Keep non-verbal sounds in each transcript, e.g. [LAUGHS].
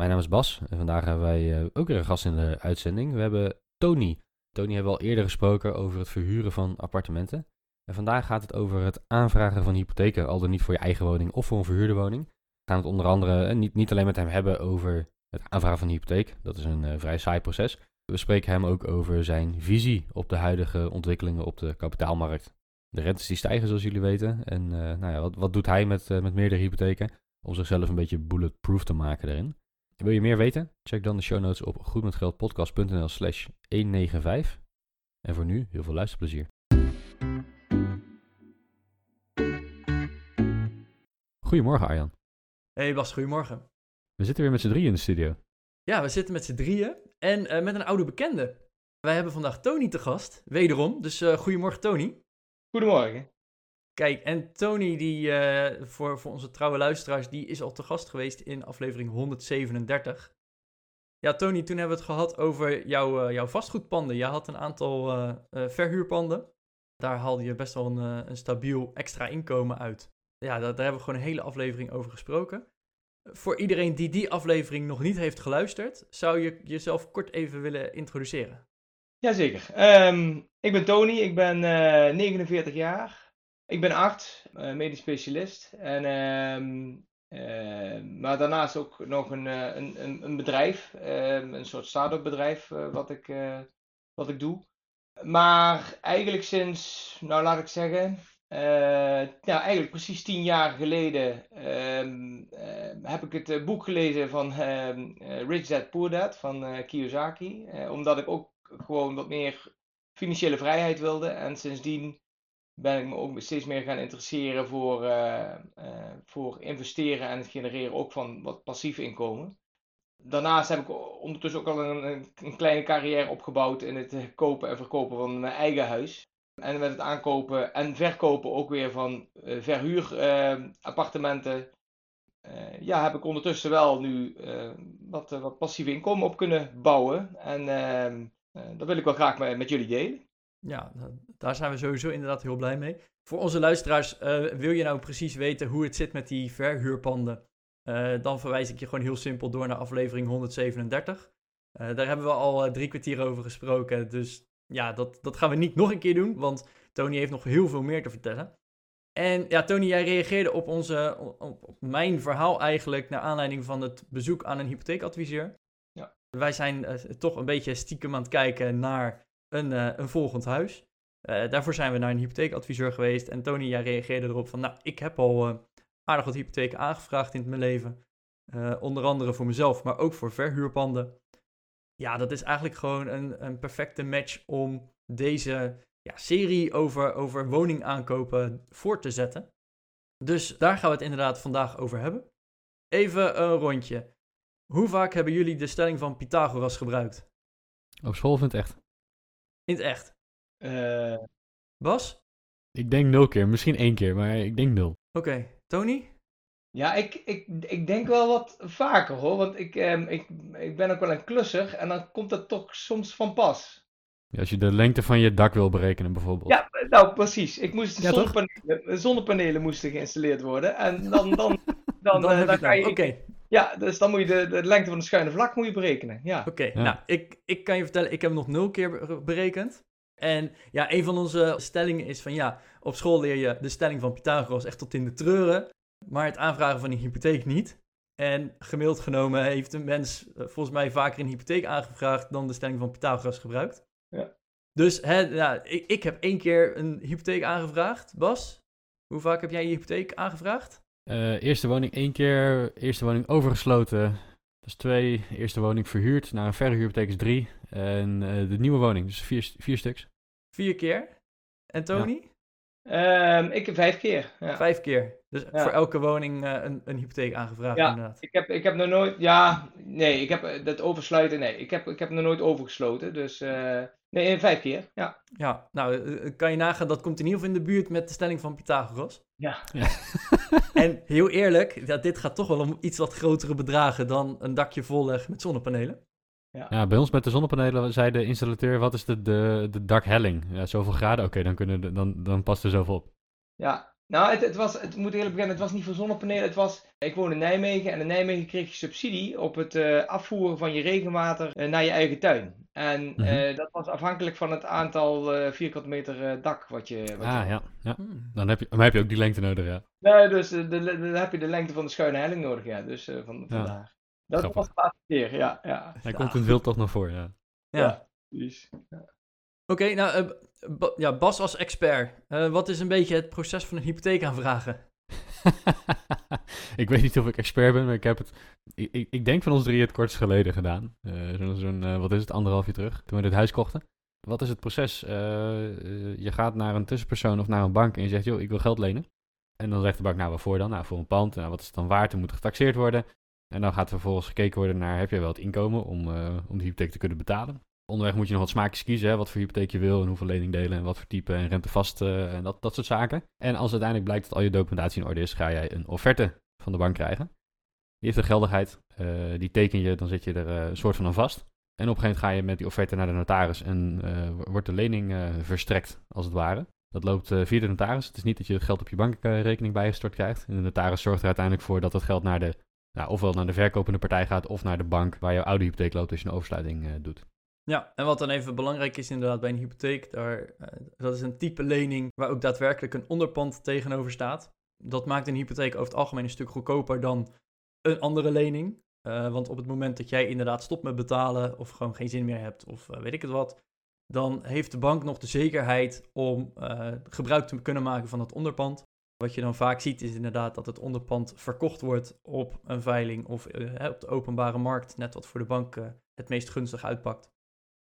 Mijn naam is Bas en vandaag hebben wij eh, ook weer een gast in de uitzending. We hebben Tony. Tony hebben we al eerder gesproken over het verhuren van appartementen. En vandaag gaat het over het aanvragen van hypotheken, al dan niet voor je eigen woning of voor een verhuurde woning. We gaan het onder andere eh, niet, niet alleen met hem hebben over het aanvragen van een hypotheek. Dat is een eh, vrij saai proces. We spreken hem ook over zijn visie op de huidige ontwikkelingen op de kapitaalmarkt. De rentes die stijgen, zoals jullie weten. En nou ja, wat, wat doet hij met, met meerdere hypotheken? Om zichzelf een beetje bulletproof te maken daarin. Wil je meer weten? Check dan de show notes op goedmetgeldpodcast.nl slash 195. En voor nu, heel veel luisterplezier. Goedemorgen Arjan. Hey Bas, goedemorgen. We zitten weer met z'n drieën in de studio. Ja, we zitten met z'n drieën en uh, met een oude bekende. Wij hebben vandaag Tony te gast, wederom. Dus goedemorgen Tony. Goedemorgen. Kijk, en Tony, die uh, voor, voor onze trouwe luisteraars, die is al te gast geweest in aflevering 137. Ja, Tony, toen hebben we het gehad over jouw, uh, jouw vastgoedpanden. Jij had een aantal uh, verhuurpanden. Daar haalde je best wel een, een stabiel extra inkomen uit. Ja, daar, hebben we gewoon een hele aflevering over gesproken. Voor iedereen die die aflevering nog niet heeft geluisterd, zou je jezelf kort even willen introduceren? Jazeker. Um, ik ben Tony, ik ben uh, 49 jaar. Ik ben arts, uh, medisch specialist. En, uh, uh, maar daarnaast ook nog een, een, een, een bedrijf, een soort start-up bedrijf wat, ik, wat ik doe. Maar eigenlijk sinds, nou laat ik zeggen, nou, eigenlijk precies tien jaar geleden heb ik het boek gelezen van Rich Dad Poor Dad van Kiyosaki. omdat ik ook gewoon wat meer financiële vrijheid wilde. En sindsdien ben ik me ook steeds meer gaan interesseren voor, uh, uh, voor investeren en het genereren ook van wat passief inkomen. Daarnaast heb ik ondertussen ook al een, een kleine carrière opgebouwd in het kopen en verkopen van mijn eigen huis. En met het aankopen en verkopen ook weer van uh, verhuurappartementen. ja, heb ik ondertussen wel nu wat, wat passief inkomen op kunnen bouwen. En ehm, dat wil ik wel graag met, met jullie delen. Ja, daar zijn we sowieso inderdaad heel blij mee. Voor onze luisteraars, uh, wil je nou precies weten hoe het zit met die verhuurpanden? Uh, dan verwijs ik je gewoon heel simpel door naar aflevering 137. daar hebben we al drie kwartier over gesproken. Dus ja, dat, dat gaan we niet nog een keer doen, want Tony heeft nog heel veel meer te vertellen. En ja, Tony, jij reageerde op, onze, op, op mijn verhaal eigenlijk naar aanleiding van het bezoek aan een hypotheekadviseur. Wij zijn uh, toch een beetje stiekem aan het kijken naar een, uh, een volgend huis. Uh, daarvoor zijn we naar een hypotheekadviseur geweest. En Tony, jij reageerde erop van, nou, ik heb al aardig wat hypotheken aangevraagd in mijn leven. onder andere voor mezelf, maar ook voor verhuurpanden. Ja, dat is eigenlijk gewoon een, een perfecte match om deze ja, serie over, over woningaankopen voor te zetten. Dus daar gaan we het inderdaad vandaag over hebben. Even een rondje. Hoe vaak hebben jullie de stelling van Pythagoras gebruikt? Op school het echt? In het echt. Uh... Bas? Ik denk nul keer, misschien één keer, maar ik denk nul. Oké, okay. Tony? Ja, ik, ik, ik denk wel wat vaker hoor, want ik, eh, ik, ik ben ook wel een klusser en dan komt dat toch soms van pas. Ja, als je de lengte van je dak wil berekenen bijvoorbeeld. Ja, nou precies. Ik moest ja, zonnepanelen, zonnepanelen moesten geïnstalleerd worden en dan, dan, [LAUGHS] dan, dan, dan, dan kan je... Oké. Ja, dus dan moet je de, de lengte van de schuine vlak moet je berekenen. Ja. Oké, okay, ja. nou, ik, ik kan je vertellen, ik heb hem nog nul keer berekend. En ja, een van onze stellingen is van ja, op school leer je de stelling van Pythagoras echt tot in de treuren, maar het aanvragen van een hypotheek niet. En gemiddeld genomen heeft een mens uh, volgens mij vaker een hypotheek aangevraagd dan de stelling van Pythagoras gebruikt. Ja. Dus hè, ja, ik, ik heb één keer een hypotheek aangevraagd. Bas, hoe vaak heb jij je hypotheek aangevraagd? Uh, eerste woning één keer, eerste woning overgesloten. Dat is twee. Eerste woning verhuurd. Naar een verhuurhypotheek is drie. En uh, de nieuwe woning, dus vier, vier stuks. Vier keer? En Tony? Ehm, ik heb vijf keer. Ja. Vijf keer. Dus Ja. voor elke woning eh, een, een hypotheek aangevraagd Ja. inderdaad. Ik heb, ik heb nog nooit, ja, nee, ik heb eh, dat oversluiten, nee, ik heb, ik heb nog nooit overgesloten, dus, eh, nee, vijf keer, ja. Ja, nou, kan je nagaan, dat komt in ieder geval in de buurt met de stelling van Pythagoras. Ja. [LAUGHS] En [LAUGHS] heel eerlijk, ja, dit gaat toch wel om iets wat grotere bedragen dan een dakje volleggen met zonnepanelen. Ja, bij ons met de zonnepanelen zei de installateur, wat is de, de, de dakhelling? Ja, zoveel graden, oké, dan, kunnen de- dan, dan past er zoveel op. Ja, nou, het, het was, het moet eerlijk bekennen, het was niet voor zonnepanelen. Het was, ik woon in Nijmegen en in Nijmegen kreeg je subsidie op het eh, afvoeren van je regenwater eh, naar je eigen tuin. En Mhm. eh, dat was afhankelijk van het aantal eh, vierkante meter eh, dak wat je. Wat je Ah, ja. ja. Hmm. Dan heb je, maar heb je ook die lengte nodig, ja. Nee, dus de, de- dan heb je de lengte van de schuine helling nodig, ja. Dus eh, van, Ja. vandaar. Dat Grappig. was de laatste keer, ja. ja. Hij komt in het wild toch nog voor, ja. Ja. Dus, Oké, nou, eh, Ba- ja, Bas als expert. Eh, wat is een beetje het proces van een hypotheek aanvragen? [LAUGHS] ik weet niet of ik expert ben, maar ik heb het... Ik, ik, ik denk van ons drie het kortst geleden gedaan. Eh, Zo'n, zo'n, eh, wat is het, anderhalf jaar terug, toen we dit huis kochten. Wat is het proces? Je gaat naar een tussenpersoon of naar een bank en je zegt, joh, ik wil geld lenen. En dan zegt de bank, nou, waarvoor dan? Nou, voor een pand. Nou, wat is het dan waard? Dan moet er getaxeerd worden. En dan gaat er vervolgens gekeken worden naar, heb je wel het inkomen om, eh, om de hypotheek te kunnen betalen? Onderweg moet je nog wat smaakjes kiezen, hè, wat voor hypotheek je wil en hoeveel leningdelen en wat voor type en rentevast eh, en dat, dat soort zaken. En als uiteindelijk blijkt dat al je documentatie in orde is, ga jij een offerte van de bank krijgen. Die heeft een geldigheid, eh, die teken je, dan zet je er een soort van aan vast. En op een gegeven moment ga je met die offerte naar de notaris en wordt de lening verstrekt, als het ware. Dat loopt via de notaris. Het is niet dat je het geld op je bankrekening bijgestort krijgt. En de notaris zorgt er uiteindelijk voor dat het geld naar de, nou, ofwel naar de verkopende partij gaat of naar de bank waar jouw oude hypotheek loopt als je een oversluiting eh, doet. Ja, en wat dan even belangrijk is inderdaad bij een hypotheek, daar, eh, dat is een type lening waar ook daadwerkelijk een onderpand tegenover staat. Dat maakt een hypotheek over het algemeen een stuk goedkoper dan een andere lening. Eh, want op het moment dat jij inderdaad stopt met betalen of gewoon geen zin meer hebt of weet ik het wat, dan heeft de bank nog de zekerheid om gebruik te kunnen maken van het onderpand. Wat je dan vaak ziet is inderdaad dat het onderpand verkocht wordt op een veiling of eh, op de openbare markt, net wat voor de bank eh, het meest gunstig uitpakt.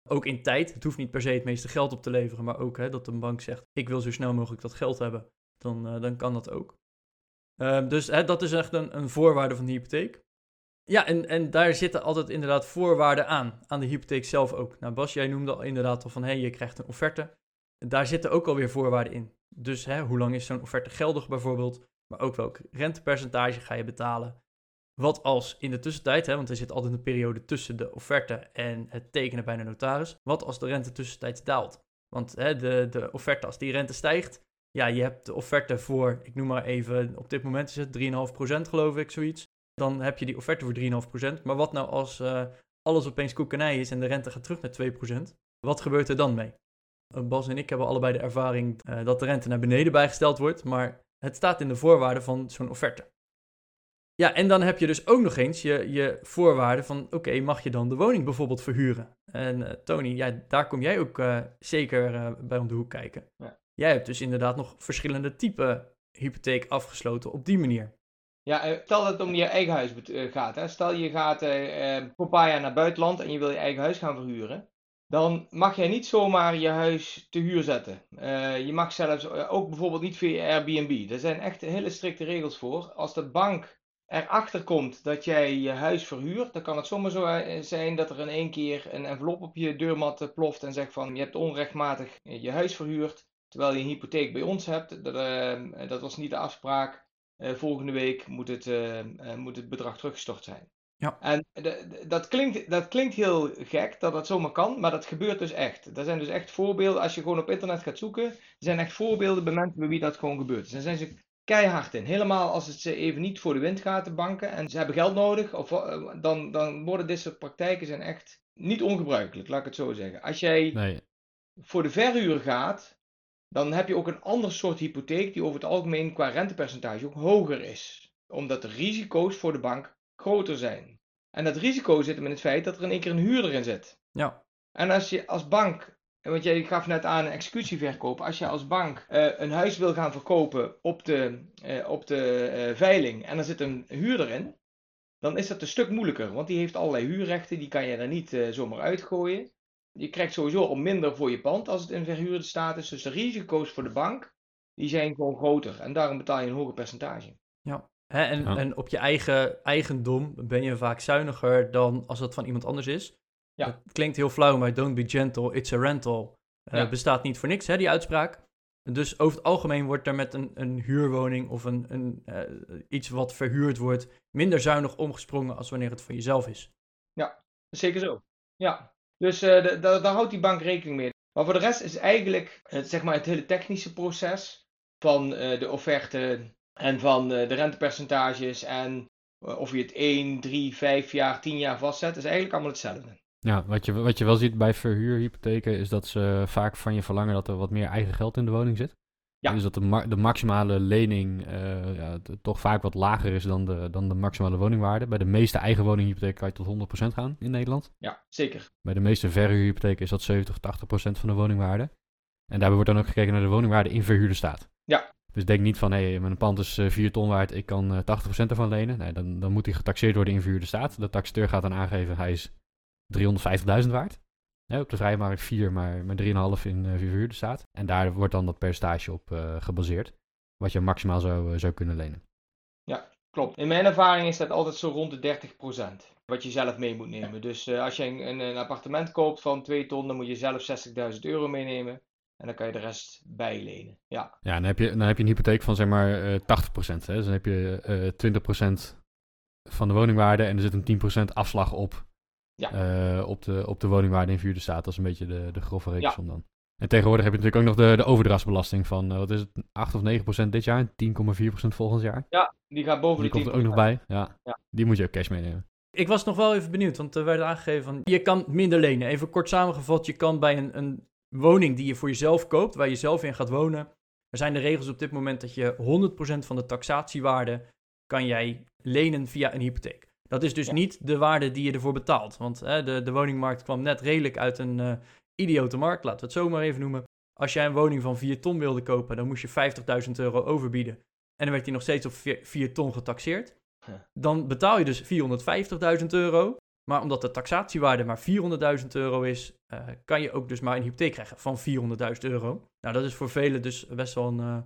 Ook in tijd. Het hoeft niet per se het meeste geld op te leveren, maar ook hè, dat een bank zegt: Ik wil zo snel mogelijk dat geld hebben. Dan, eh, dan kan dat ook. Ehm, dus hè, dat is echt een, een voorwaarde van de hypotheek. Ja, en, en daar zitten altijd inderdaad voorwaarden aan. Aan de hypotheek zelf ook. Nou, Bas, jij noemde al inderdaad al van: hé, je krijgt een offerte. Daar zitten ook alweer voorwaarden in. Dus hè, hoe lang is zo'n offerte geldig bijvoorbeeld? Maar ook welk rentepercentage ga je betalen? Wat als in de tussentijd, hè, want er zit altijd een periode tussen de offerte en het tekenen bij de notaris. Wat als de rente tussentijds daalt? Want hè, de, de offerte, als die rente stijgt, ja, je hebt de offerte voor, ik noem maar even, op dit moment is het 3,5% geloof ik, zoiets. Dan heb je die offerte voor 3,5%. Maar wat nou als eh, alles opeens koekenij is en de rente gaat terug naar 2%? Wat gebeurt er dan mee? Eh, Bas en ik hebben allebei de ervaring eh, dat de rente naar beneden bijgesteld wordt, maar het staat in de voorwaarden van zo'n offerte. Ja, en dan heb je dus ook nog eens je, je voorwaarden van, oké, mag je dan de woning bijvoorbeeld verhuren? En eh, Tony, ja, daar kom jij ook zeker bij om de hoek kijken. Ja. Jij hebt dus inderdaad nog verschillende typen hypotheek afgesloten op die manier. Ja, stel dat het om je eigen huis gaat. Hè. Stel je gaat voor een paar jaar naar buitenland en je wil je eigen huis gaan verhuren. Dan mag jij niet zomaar je huis te huur zetten. Eh, je mag zelfs eh, ook bijvoorbeeld niet via Airbnb. Er zijn echt hele strikte regels voor. Als de bank erachter komt dat jij je huis verhuurt, dan kan het zomaar zo eh, zijn dat er in één keer een envelop op je deurmat ploft en zegt van je hebt onrechtmatig je huis verhuurd, terwijl je een hypotheek bij ons hebt. Dat, dat was niet de afspraak. Volgende week moet het, moet het bedrag teruggestort zijn. Ja. En de- de- dat, klinkt, dat klinkt heel gek dat dat zomaar kan, maar dat gebeurt dus echt. Er zijn dus echt voorbeelden, als je gewoon op internet gaat zoeken, er zijn echt voorbeelden bij mensen bij wie dat gewoon gebeurt. Dus daar zijn ze keihard in. Helemaal als het ze even niet voor de wind gaat, de banken, en ze hebben geld nodig, of, eh, dan, dan worden dit soort praktijken zijn echt niet ongebruikelijk, laat ik het zo zeggen. Als jij Nee, voor de verhuur gaat, dan heb je ook een ander soort hypotheek die over het algemeen qua rentepercentage ook hoger is. Omdat de risico's voor de bank groter zijn. En dat risico zit hem in het feit dat er in één keer een huurder in zit. Ja, En als je als bank, want jij gaf net aan een executieverkoop, als je als bank eh, een huis wil gaan verkopen op de, eh, op de eh, veiling en er zit een huurder in, dan is dat een stuk moeilijker, want die heeft allerlei huurrechten, die kan je er niet zomaar uitgooien. Je krijgt sowieso al minder voor je pand als het in verhuurde staat is, dus de risico's voor de bank die zijn gewoon groter. En daarom betaal je een hoger percentage. Ja. Hè, en, Ja. en op je eigen eigendom ben je vaak zuiniger dan als dat van iemand anders is. Ja. Het klinkt heel flauw, maar don't be gentle, it's a rental. Eh, Ja. Bestaat niet voor niks, hè, die uitspraak. Dus over het algemeen wordt er met een, een huurwoning of een, een, eh, iets wat verhuurd wordt minder zuinig omgesprongen als wanneer het van jezelf is. Zeker zo. Ja. Dus eh, de- daar houdt die bank rekening mee. Maar voor de rest is eigenlijk het, zeg maar, het hele technische proces van eh, de offerte en van eh, de rentepercentages en eh, of je het 1, 3, 5 jaar, 10 jaar vastzet, is eigenlijk allemaal hetzelfde. Ja, wat je, wat je wel ziet bij verhuurhypotheken is dat ze vaak van je verlangen dat er wat meer eigen geld in de woning zit. Ja. Dus dat de, ma- de maximale lening eh, ja, toch vaak wat lager is dan de, dan de maximale woningwaarde. Bij de meeste eigen woninghypotheken kan je tot 100% gaan in Nederland. Ja, zeker. Bij de meeste verhuurhypotheken is dat 70 tot 80% van de woningwaarde. En daarbij wordt dan ook gekeken naar de woningwaarde in verhuurde staat. Ja. Dus denk niet van, hé, hey, mijn pand is eh, 4 ton waard, ik kan eh 80% ervan lenen. Nee, dan, dan moet die getaxeerd worden in verhuurde staat. De taxateur gaat dan aangeven, hij is 350.000 waard. Ja, op de vrije markt 4, maar, maar 3,5 in eh verhuurde staat. En daar wordt dan dat percentage op eh, gebaseerd. Wat je maximaal zou, eh, zou kunnen lenen. Klopt. In mijn ervaring is dat altijd zo rond de 30%. Wat je zelf mee moet nemen. Dus eh, als je een, een appartement koopt van 2 ton, dan moet je zelf 60.000 euro meenemen. En dan kan je de rest bijlenen. Ja, Ja, dan heb je, dan heb je een hypotheek van zeg maar eh 80%. Hè? Dus dan heb je eh 20% van de woningwaarde en er zit een 10% afslag op. Ja. eh, op, de, op de woningwaarde in verhuurde staat. Dat is een beetje de, de grove rekensom dan. En tegenwoordig heb je natuurlijk ook nog de, de overdrachtsbelasting van, eh, wat is het, 8 of 9% dit jaar en 10,4% volgend jaar. die gaat boven Die de 10%. komt er ook nog bij. Ja. Ja. Die moet je ook cash meenemen. Ik was nog wel even benieuwd, want er werd aangegeven van je kan minder lenen. Even kort samengevat, je kan bij een, een woning die je voor jezelf koopt, waar je zelf in gaat wonen. Er zijn de regels op dit moment dat je 100% van de taxatiewaarde kan jij lenen via een hypotheek. Dat is dus Ja. niet de waarde die je ervoor betaalt. Want hè, de, de woningmarkt kwam net redelijk uit een eh, idiote markt, laten we het zo maar even noemen. Als jij een woning van 4 ton wilde kopen, dan moest je 50.000 euro overbieden. En dan werd die nog steeds op 4 ton getaxeerd. Dan betaal je dus 450.000 euro. Maar omdat de taxatiewaarde maar 400.000 euro is, eh, kan je ook dus maar een hypotheek krijgen van 400.000 euro. Nou, dat is voor velen dus best wel een, eh,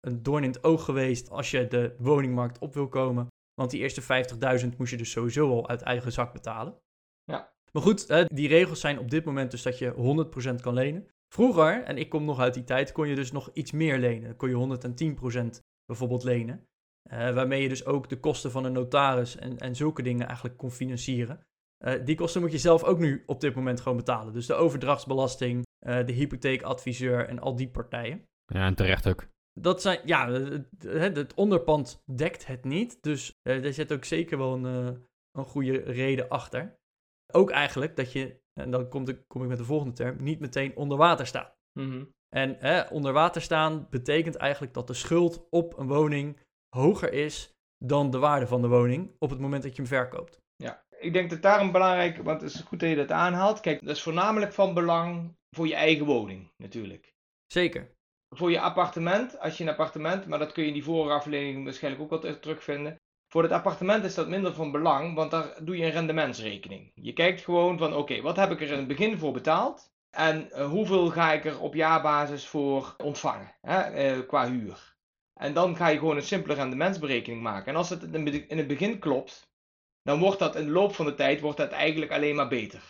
een doorn in het oog geweest als je de woningmarkt op wil komen. Want die eerste 50.000 moest je dus sowieso al uit eigen zak betalen. Ja. Maar goed, hè, die regels zijn op dit moment dus dat je 100% kan lenen. Vroeger, en ik kom nog uit die tijd, kon je dus nog iets meer lenen. Dan kon je 110% bijvoorbeeld lenen. Eh, waarmee je dus ook de kosten van een notaris en, en zulke dingen eigenlijk kon financieren. Eh, die kosten moet je zelf ook nu op dit moment gewoon betalen. Dus de overdrachtsbelasting, eh, de hypotheekadviseur en al die partijen. Ja, en terecht ook. Dat zijn, ja, het, het onderpand dekt het niet. Dus eh daar zit ook zeker wel een, een goede reden achter. Ook eigenlijk dat je, en dan kom ik, kom ik met de volgende term, niet meteen onder water staat. Mhm. En hè, onder water staan betekent eigenlijk dat de schuld op een woning hoger is dan de waarde van de woning op het moment dat je hem verkoopt. Ik denk dat daarom belangrijk, want het is goed dat je dat aanhaalt. Kijk, dat is voornamelijk van belang voor je eigen woning, natuurlijk. Zeker. Voor je appartement, als je een appartement, maar dat kun je in die vorige aflevering waarschijnlijk ook wel ter- terugvinden. Voor het appartement is dat minder van belang, want daar doe je een rendementsrekening. Je kijkt gewoon van, oké, wat heb ik er in het begin voor betaald? En eh, hoeveel ga ik er op jaarbasis voor ontvangen, hè, eh, qua huur? En dan ga je gewoon een simpele rendementsberekening maken. En als het in het begin klopt, dan wordt dat in de loop van de tijd wordt dat eigenlijk alleen maar beter.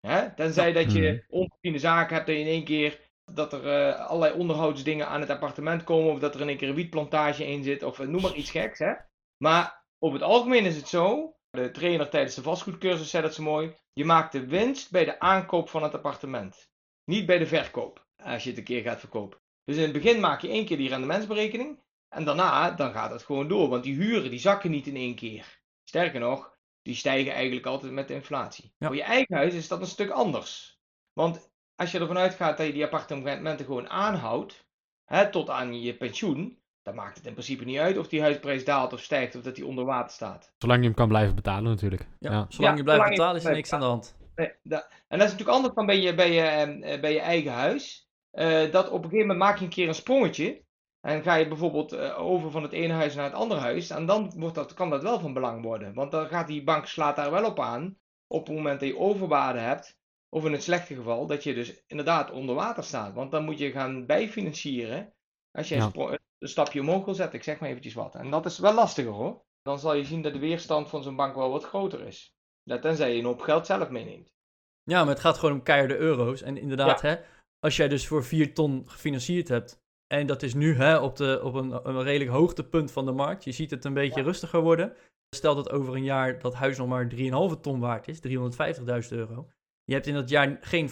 Hè? Tenzij dat Mhm. je onvoorziene zaken hebt je in één keer dat er eh, allerlei onderhoudsdingen aan het appartement komen, of dat er in één keer een wietplantage in zit, of eh, noem maar iets geks. Hè? Maar over het algemeen is het zo, de trainer tijdens de vastgoedcursus zei dat zo mooi, je maakt de winst bij de aankoop van het appartement, niet bij de verkoop, als je het een keer gaat verkopen. Dus in het begin maak je één keer die rendementsberekening, en daarna dan gaat het gewoon door, want die huren die zakken niet in één keer. Sterker nog, die stijgen eigenlijk altijd met de inflatie. Ja. Voor je eigen huis is dat een stuk anders. Want als je ervan uitgaat dat je die appartementen gewoon aanhoudt, hè, tot aan je pensioen, dan maakt het in principe niet uit of die huisprijs daalt of stijgt of dat die onder water staat. Zolang je hem kan blijven betalen natuurlijk. Ja, Ja. Zolang Ja, je blijft zolang betalen is er niks aan de hand. Nee, dat- en dat is natuurlijk anders dan bij je, bij je, eh, bij je eigen huis. Eh, dat op een gegeven moment maak je een keer een sprongetje. En ga je bijvoorbeeld eh, over van het ene huis naar het andere huis. En dan wordt dat, kan dat wel van belang worden. Want dan gaat die bank slaat daar wel op aan. Op het moment dat je overwaarde hebt. Of in het slechte geval dat je dus inderdaad onder water staat. Want dan moet je gaan bijfinancieren. Als je Ja. een, stapje omhoog wil zetten, ik zeg maar eventjes wat. En dat is wel lastiger hoor. Dan zal je zien dat de weerstand van zo'n bank wel wat groter is. Ja, tenzij je een hoop geld zelf meeneemt. Ja, maar het gaat gewoon om keiharde euro's. En inderdaad, hè, als jij dus voor 4 ton gefinancierd hebt. En dat is nu hè, op, de, op een, een redelijk hoogtepunt van de markt. Je ziet het een beetje rustiger worden. Stel dat over een jaar dat huis nog maar 3,5 ton waard is, 350.000 euro. Je hebt in dat jaar geen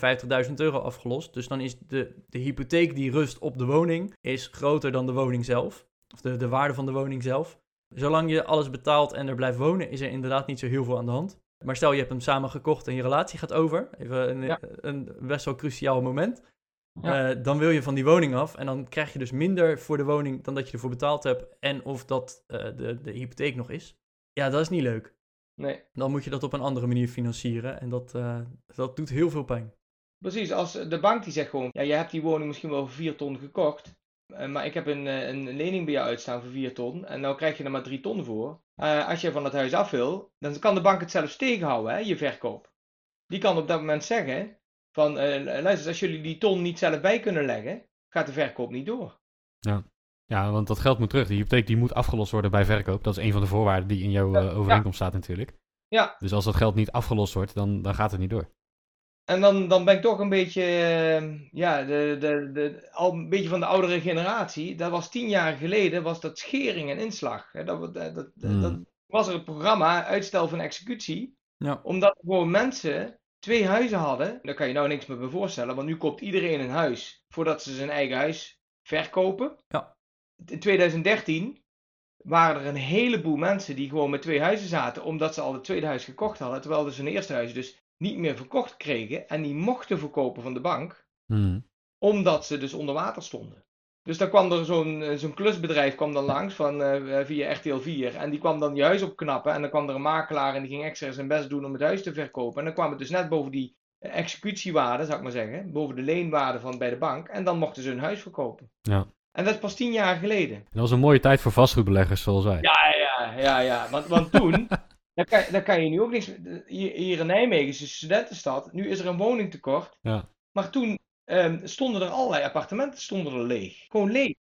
50.000 euro afgelost. Dus dan is de, de hypotheek die rust op de woning is groter dan de woning zelf. Of de, de waarde van de woning zelf. Zolang je alles betaalt en er blijft wonen, is er inderdaad niet zo heel veel aan de hand. Maar stel je hebt hem samen gekocht en je relatie gaat over. Even een, Ja. een best wel cruciaal moment. Ja. Eh, dan wil je van die woning af. En dan krijg je dus minder voor de woning dan dat je ervoor betaald hebt. En of dat eh, de, de hypotheek nog is. Ja, dat is niet leuk. Nee, Dan moet je dat op een andere manier financieren. En dat, eh, dat doet heel veel pijn. precies. Als de bank die zegt gewoon, ja, je hebt die woning misschien wel voor 4 ton gekocht. maar ik heb een, een lening bij jou uitstaan voor 4 ton. En nou krijg je er maar 3 ton voor. Als je van het huis af wil, dan kan de bank het zelfs tegenhouden, hè, je verkoop. Die kan op dat moment zeggen van, eh, luister, eens, als jullie die ton niet zelf bij kunnen leggen, gaat de verkoop niet door. Ja, want dat geld moet terug. Die hypotheek die moet afgelost worden bij verkoop. Dat is een van de voorwaarden die in jouw eh, overeenkomst staat natuurlijk. Ja. Dus als dat geld niet afgelost wordt, dan, dan gaat het niet door. En dan, dan ben ik toch een beetje, eh, ja, de, de, de, al een beetje van de oudere generatie. Dat was tien jaar geleden, was dat schering en inslag. Hè, Dat, dat, dat, Hmm. dat was er het programma uitstel van executie. Ja. Omdat gewoon mensen twee huizen hadden. Daar kan je nou niks meer bij voorstellen, want nu koopt iedereen een huis voordat ze zijn eigen huis verkopen. Ja. In 2013 waren er een heleboel mensen die gewoon met twee huizen zaten, omdat ze al het tweede huis gekocht hadden, terwijl ze hun eerste huis dus niet meer verkocht kregen en die mochten verkopen van de bank, Hmm. omdat ze dus onder water stonden. Dus dan kwam er zo'n eh, zo'n klusbedrijf kwam dan langs van, eh, via RTL 4 en die kwam dan je huis opknappen en dan kwam er een makelaar en die ging extra zijn best doen om het huis te verkopen. En dan kwam het dus net boven die eh, executiewaarde, zou ik maar zeggen, boven de leenwaarde van bij de bank en dan mochten ze hun huis verkopen. Ja. En dat is pas tien jaar geleden. Dat was een mooie tijd voor vastgoedbeleggers zoals wij. Ja, ja, ja, ja. Want, want toen, [LAUGHS] daar kan, daar kan je nu ook niks. Hier, hier in Nijmegen is een studentenstad. Nu is er een woningtekort. Ja. Maar toen ehm, stonden er allerlei appartementen stonden er leeg. Gewoon leeg.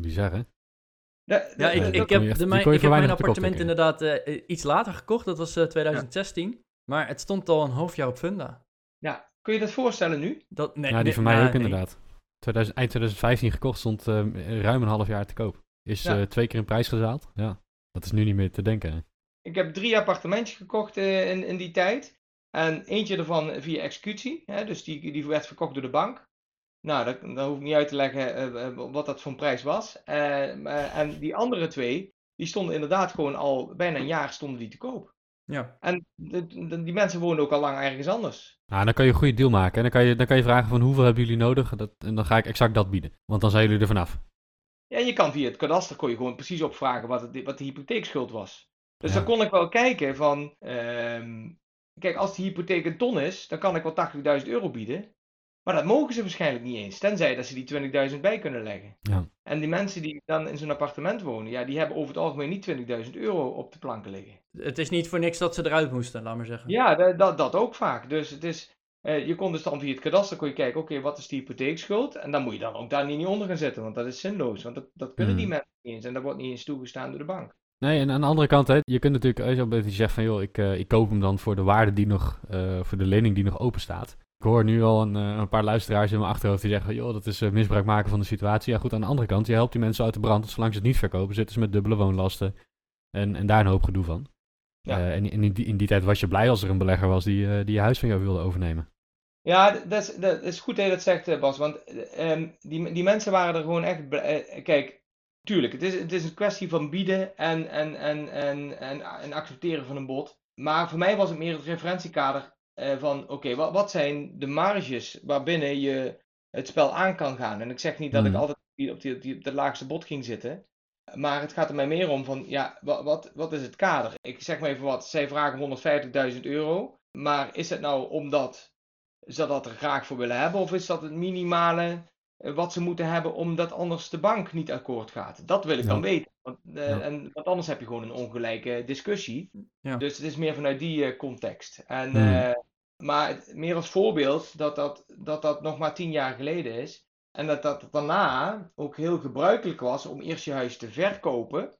Bizar, hè? Da- Ja, ik, da- ik heb, echt- de, mijn, ik heb mijn op appartement inderdaad eh, iets later gekocht. Dat was eh, 2016. Maar het stond al een half jaar op Funda. ja. Kun je dat voorstellen nu? Dat, nee, ja, die nee, van mij ook nee. inderdaad. 2000, eind 2015 gekocht, stond eh, ruim een half jaar te koop. Is Ja. eh, twee keer in prijs gedaald. Ja, dat is nu niet meer te denken. hè. Ik heb drie appartementjes gekocht eh, in, in die tijd. En eentje ervan via executie. Hè, dus die, die werd verkocht door de bank. Nou, dat, dat hoef ik niet uit te leggen eh, eh, wat dat voor een prijs was. Eh, maar- en die andere twee, die stonden inderdaad gewoon al bijna een jaar stonden die te koop. Ja. En de- de- die mensen woonden ook al lang ergens anders. Nou, dan kan je een goede deal maken. En dan kan je, dan kan je vragen van hoeveel hebben jullie nodig? Dat, en dan ga ik exact dat bieden. Want dan zijn jullie er vanaf. Ja, je kan via het kadaster kon je gewoon precies opvragen wat, het, wat de hypotheekschuld was. Dus Ja. dan kon ik wel kijken van, ehm, kijk, als de hypotheek een ton is, dan kan ik wel 80.000 euro bieden. Maar dat mogen ze waarschijnlijk niet eens, tenzij dat ze die 20.000 bij kunnen leggen. Ja. En die mensen die dan in zo'n appartement wonen, ja, die hebben over het algemeen niet 20.000 euro op de planken liggen. Het is niet voor niks dat ze eruit moesten, laat maar zeggen. Ja, dat, dat, dat ook vaak. Dus het is, eh, je kon dus dan via het kadaster kon je kijken, oké, wat is de hypotheekschuld? En dan moet je dan ook daar niet onder gaan zitten, want dat is zinloos. Want dat, dat kunnen die Hmm. mensen niet eens en dat wordt niet eens toegestaan door de bank. Nee, en aan de andere kant, hè, je kunt natuurlijk als je op- dat je zegt van joh, ik, eh, ik koop hem dan voor de waarde die nog, eh, voor de lening die nog open staat. Ik hoor nu al een, eh, een paar luisteraars in mijn achterhoofd die zeggen, joh, dat is misbruik maken van de situatie. Ja goed, aan de andere kant, je helpt die mensen uit de brand. Zolang ze het niet verkopen, zitten ze met dubbele woonlasten. En, en daar een hoop gedoe van. Ja. Eh, en in die, in die tijd was je blij als er een belegger was die, die je huis van jou wilde overnemen. Ja, dat is, dat is goed dat je dat zegt, Bas. Want eh, ehm, die, die mensen waren er gewoon echt. bl- eh, kijk, tuurlijk, het is, het is een kwestie van bieden en, en, en, en, en, en accepteren van een bod. Maar voor mij was het meer het referentiekader eh, van: oké, wat, wat zijn de marges waarbinnen je het spel aan kan gaan? En ik zeg niet dat ik Hmm. altijd op, die, op, die, op, de laagste bod ging zitten. Maar het gaat er mij meer om van, ja, wat, wat, wat is het kader? Ik zeg maar even wat, zij vragen 150.000 euro. Maar is het nou omdat ze dat er graag voor willen hebben? Of is dat het minimale wat ze moeten hebben omdat anders de bank niet akkoord gaat? Dat wil ik Ja. dan weten. Want, eh, Ja. en, want anders heb je gewoon een ongelijke discussie. Ja. Dus het is meer vanuit die eh, context. En, Hmm. eh, maar het- meer als voorbeeld dat dat, dat dat nog maar tien jaar geleden is. En dat dat daarna ook heel gebruikelijk was om eerst je huis te verkopen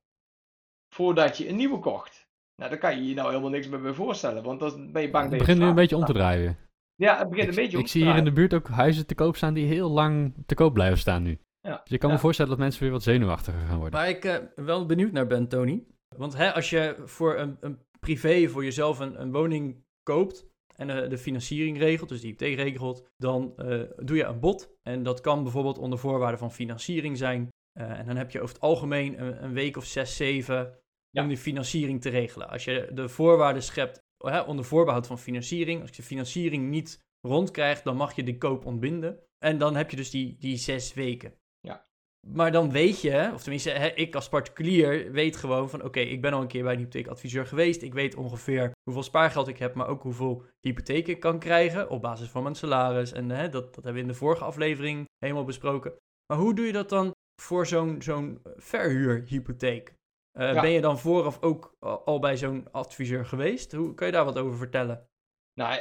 voordat je een nieuwe kocht. Nou, daar kan je je nou helemaal niks meer bij voorstellen, want dan ben je bang Het dat je begint nu een beetje om te draaien. Ja, het begint Ik, een beetje ik zie hier in de buurt ook huizen te koop staan die heel lang te koop blijven staan nu. Ja. Dus ik kan me voorstellen dat mensen weer wat zenuwachtiger gaan worden. Waar ik eh, wel benieuwd naar ben, Tony. Want hè, als je voor een, een privé, voor jezelf een, een woning koopt en eh, de financiering regelt, dus die hypotheek regelt, dan eh, doe je een bod. En dat kan bijvoorbeeld onder voorwaarden van financiering zijn. Eh, en dan heb je over het algemeen een, een week of zes, zeven Ja. om die financiering te regelen. Als je de voorwaarden schept hè, onder voorbehoud van financiering, als je financiering niet rondkrijgt, dan mag je de koop ontbinden. En dan heb je dus die, die zes weken. Ja. Maar dan weet je, of tenminste, hè, ik als particulier weet gewoon van: oké, ik ben al een keer bij een hypotheekadviseur geweest. Ik weet ongeveer hoeveel spaargeld ik heb, maar ook hoeveel hypotheek ik kan krijgen op basis van mijn salaris. En hè, dat, dat hebben we in de vorige aflevering helemaal besproken. Maar hoe doe je dat dan voor zo'n zo'n verhuurhypotheek? Eh, Ja. Ben je dan vooraf ook al bij zo'n adviseur geweest? Hoe kan je daar wat over vertellen? Nou,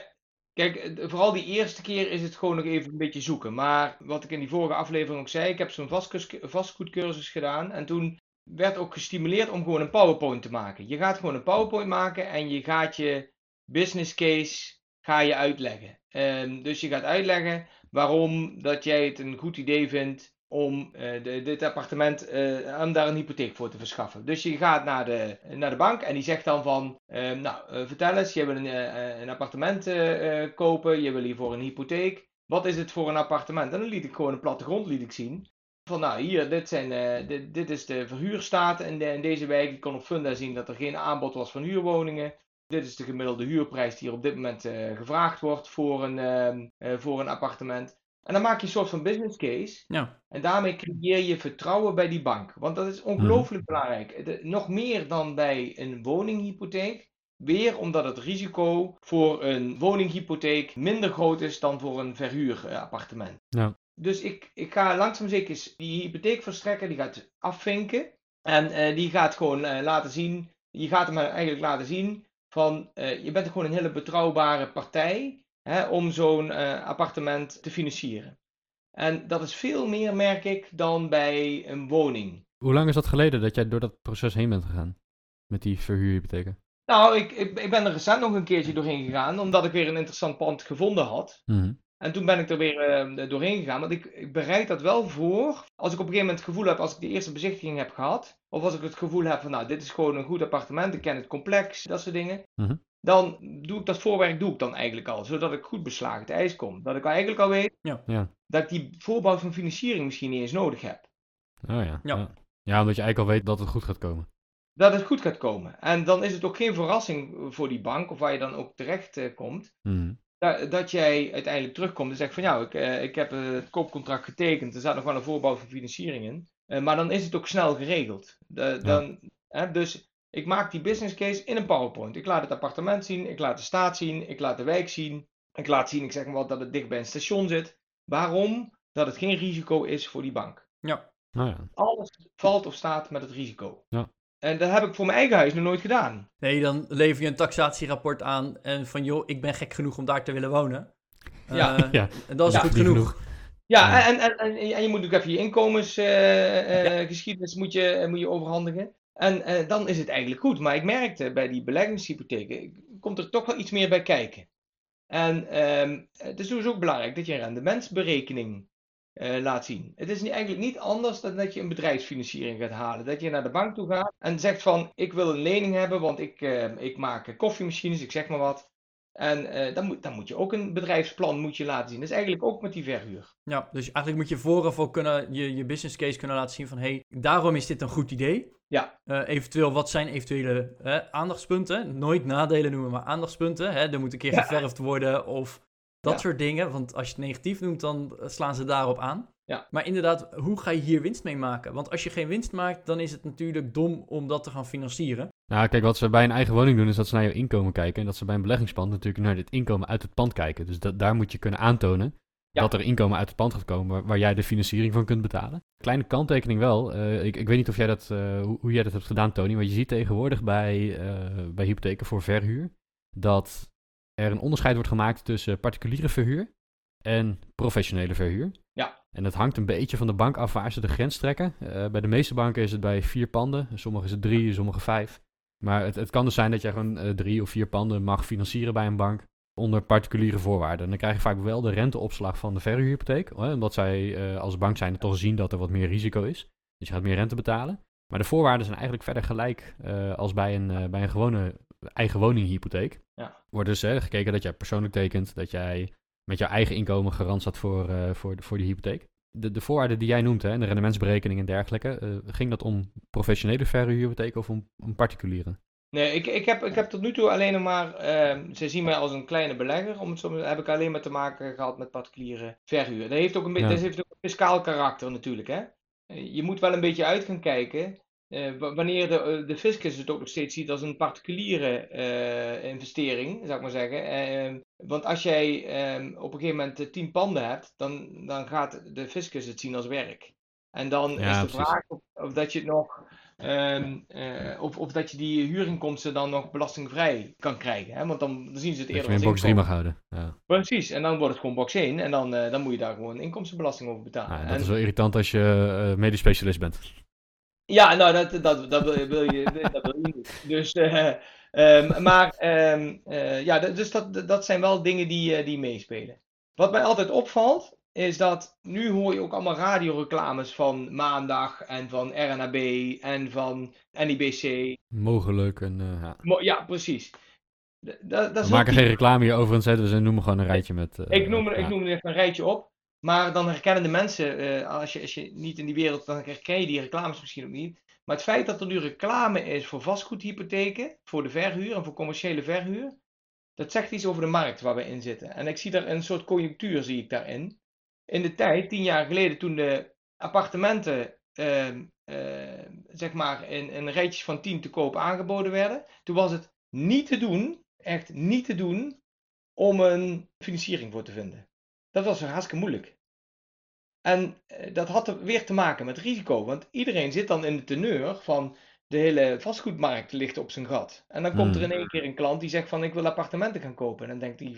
kijk, eh, vooral die eerste keer is het gewoon nog even een beetje zoeken. Maar wat ik in die vorige aflevering ook zei, ik heb zo'n vastgoed- vastgoedcursus gedaan. En toen werd ook gestimuleerd om gewoon een PowerPoint te maken. Je gaat gewoon een PowerPoint maken en je gaat je business case ga je uitleggen. Ehm, dus je gaat uitleggen waarom dat jij het een goed idee vindt om eh, dit appartement, om daar een hypotheek voor te verschaffen. Dus je gaat naar de, naar de bank en die zegt dan van, eh, nou vertel eens, je wil een, een appartement kopen, je wil hiervoor een hypotheek. Wat is het voor een appartement? En dan liet ik gewoon een plattegrond liet ik zien. Van nou, hier, dit, zijn, dit, dit is de verhuurstaat in, in deze wijk. Je kon op Funda zien dat er geen aanbod was van huurwoningen. Dit is de gemiddelde huurprijs die er op dit moment gevraagd wordt voor een, voor een appartement. En dan maak je een soort van business case. Ja, En daarmee creëer je vertrouwen bij die bank. Want dat is ongelooflijk belangrijk. De- nog meer dan bij een woninghypotheek. Weer omdat het risico voor een woninghypotheek minder groot is dan voor een verhuurappartement. Ja. Dus ik, ik ga langzaam zeker die hypotheekverstrekker, die gaat afvinken. En eh, die gaat gewoon eh, laten zien, je gaat hem eigenlijk laten zien van, eh, je bent gewoon een hele betrouwbare partij hè, om zo'n eh, appartement te financieren. En dat is veel meer, merk ik, dan bij een woning. Hoe lang is dat geleden dat jij door dat proces heen bent gegaan? Met die verhuurhypotheken? Nou, ik, ik, ik ben er recent nog een keertje doorheen gegaan, omdat ik weer een interessant pand gevonden had. Mhm. En toen ben ik er weer eh, doorheen gegaan. Want ik, ik bereid dat wel voor. Als ik op een gegeven moment het gevoel heb, als ik de eerste bezichtiging heb gehad. Of als ik het gevoel heb van, nou, dit is gewoon een goed appartement. Ik ken het complex, dat soort dingen. Mhm. Dan doe ik dat voorwerk doe ik dan eigenlijk al. Zodat ik goed beslagen het ijs kom. Dat ik eigenlijk al weet Ja. Ja. dat ik die voorbouw van financiering misschien niet eens nodig heb. Oh ja. Ja. ja. Ja, omdat je eigenlijk al weet dat het goed gaat komen. Dat het goed gaat komen. En dan is het ook geen verrassing voor die bank, of waar je dan ook terecht eh, komt. Mhm. dat, dat jij uiteindelijk terugkomt en zegt van ja, ik, eh, ik heb eh, het koopcontract getekend, er staat nog wel een voorbouw van financiering in. Eh, maar dan is het ook snel geregeld. De- dan, hè, dus ik maak die business case in een PowerPoint. Ik laat het appartement zien, ik laat de staat zien, ik laat de wijk zien. Ik laat zien, ik zeg maar wat, dat het dicht bij een station zit. Waarom? Dat het geen risico is voor die bank. ja. Nou ja. Alles valt of staat met het risico. Ja. En dat heb ik voor mijn eigen huis nog nooit gedaan. Nee, dan lever je een taxatierapport aan en van joh, ik ben gek genoeg om daar te willen wonen. Ja. Eh, Ja. En dat is Ja, goed genoeg. Ja. En, en, en, en je moet ook even je inkomensgeschiedenis moet je, eh, moet je overhandigen. En eh, dan is het eigenlijk goed. Maar ik merkte bij die beleggingshypotheken, komt er toch wel iets meer bij kijken. En ehm, het is dus ook belangrijk dat je een rendementsberekening eh, laat zien. Het is niet, eigenlijk niet anders dan dat je een bedrijfsfinanciering gaat halen. Dat je naar de bank toe gaat en zegt van, ik wil een lening hebben, want ik, eh, ik maak koffiemachines, ik zeg maar wat. En dan, moet, dan moet je ook een bedrijfsplan moet je laten zien. Dat is eigenlijk ook met die verhuur. Ja, dus eigenlijk moet je vooraf al kunnen, je, je business case kunnen laten zien van hé, hey, daarom is dit een goed idee. Ja. Eh, eventueel, wat zijn eventuele hè, aandachtspunten? Nooit nadelen noemen, maar aandachtspunten. Hè? Er moet een keer Ja. geverfd worden of dat Ja. soort dingen. Want als je het negatief noemt, dan slaan ze daarop aan. Ja. Maar inderdaad, hoe ga je hier winst mee maken? Want als je geen winst maakt, dan is het natuurlijk dom om dat te gaan financieren. Nou, kijk, wat ze bij een eigen woning doen, is dat ze naar je inkomen kijken. En dat ze bij een beleggingspand natuurlijk naar het inkomen uit het pand kijken. Dus dat, daar moet je kunnen aantonen Ja. dat er inkomen uit het pand gaat komen waar, waar jij de financiering van kunt betalen. Kleine kanttekening wel. eh, ik, ik weet niet of jij dat, eh, hoe, hoe jij dat hebt gedaan, Tony. Maar je ziet tegenwoordig bij, eh, bij hypotheken voor verhuur dat er een onderscheid wordt gemaakt tussen particuliere verhuur en professionele verhuur. Ja. En dat hangt een beetje van de bank af waar ze de grens trekken. Bij de meeste banken is het bij vier panden. Sommige is het drie, sommige vijf. Maar het, het kan dus zijn dat jij gewoon drie of vier panden mag financieren bij een bank onder particuliere voorwaarden. En dan krijg je vaak wel de renteopslag van de verhuurhypotheek. Hè, omdat zij eh, als bank zijn toch zien dat er wat meer risico is. Dus je gaat meer rente betalen. Maar de voorwaarden zijn eigenlijk verder gelijk eh, als bij een, eh, bij een gewone eigen woninghypotheek. Ja. Wordt dus hè, gekeken dat jij persoonlijk tekent, dat jij met jouw eigen inkomen garant staat voor, voor, de, voor de hypotheek. De, de voorwaarden die jij noemt, hè, de rendementsberekening en dergelijke, ging dat om professionele verhuurhypotheken of om, om particuliere? Nee, ik, ik, heb, ik heb tot nu toe alleen nog maar, ehm, ze zien mij als een kleine belegger, om het zo, heb ik alleen maar te maken gehad met particuliere verhuur. Dat heeft ook een, beetje, Ja. dat heeft ook een fiscaal karakter natuurlijk, hè. Eh, Je moet wel een beetje uit gaan kijken, eh, wa- wanneer de, eh, de fiscus het ook nog steeds ziet als een particuliere investering, zou ik maar zeggen. Ehm, want als jij ehm, op een gegeven moment tien panden hebt, dan, dan gaat de fiscus het zien als werk. En dan Ja, is de precies. vraag of, of dat je het nog Ehm, eh, of, of dat je die huurinkomsten dan nog belastingvrij kan krijgen. Hè? Want dan, zien ze het Dat eerder je als in box 3 mag houden. Ja. Precies, en dan wordt het gewoon box 1 en dan, eh, dan moet je daar gewoon inkomstenbelasting over betalen. Nou, En- dat is wel irritant als je eh, medisch specialist bent. Ja, nou, dat, dat, dat wil, wil je, dat wil je niet. Dus, eh, ehm, maar, ehm, eh, ja, dat- dus dat, dat zijn wel dingen die, die meespelen. Wat mij altijd opvalt, is dat nu hoor je ook allemaal radioreclames van Maandag en van RNAB en van NIBC. Mogelijk. En, eh, ja. Mo- Ja, precies. D- dat- dat We maken geen reclame hier overigens, hè, dus we noemen gewoon een rijtje met... eh, Ik noem, er- ja. ik noem er even een rijtje op. Maar dan herkennen de mensen, eh, als, je, als je niet in die wereld, dan herken je die reclames misschien ook niet. Maar het feit dat er nu reclame is voor vastgoedhypotheken, voor de verhuur en voor commerciële verhuur, dat zegt iets over de markt waar we in zitten. En ik zie daar een soort conjunctuur, zie ik daarin. In de tijd, tien jaar geleden, toen de appartementen, ehm, ehm, zeg maar, in, in rijtjes van tien te koop aangeboden werden, toen was het niet te doen, echt niet te doen, om een financiering voor te vinden. Dat was hartstikke moeilijk. En eh, dat had er weer te maken met risico, want iedereen zit dan in de teneur van de hele vastgoedmarkt ligt op zijn gat. En dan komt er Hmm. in één keer een klant die zegt van ik wil appartementen gaan kopen. En dan denkt die,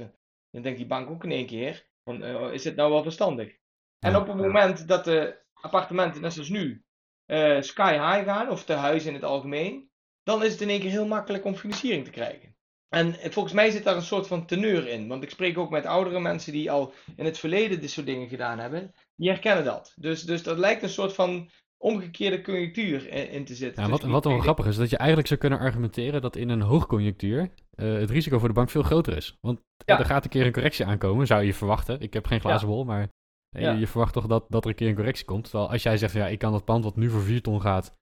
dan denkt die bank ook in één keer van eh, is het nou wel verstandig? En op het moment dat de appartementen, net zoals nu, eh, sky high gaan, of de huizen in het algemeen, dan is het in één keer heel makkelijk om financiering te krijgen. En eh, volgens mij zit daar een soort van teneur in. Want ik spreek ook met oudere mensen die al in het verleden dit soort dingen gedaan hebben. Die herkennen dat. Dus, dus dat lijkt een soort van omgekeerde conjunctuur in, in te zitten. Ja, Dus wat, wat wel grappig is, dat je eigenlijk zou kunnen argumenteren dat in een hoogconjunctuur eh, het risico voor de bank veel groter is. Want Ja. er gaat een keer een correctie aankomen, zou je verwachten. Ik heb geen glazen bol, maar eh, Ja. je verwacht toch dat, dat er een keer een correctie komt. Terwijl als jij zegt, ja, ik kan dat pand wat nu voor 4 ton gaat,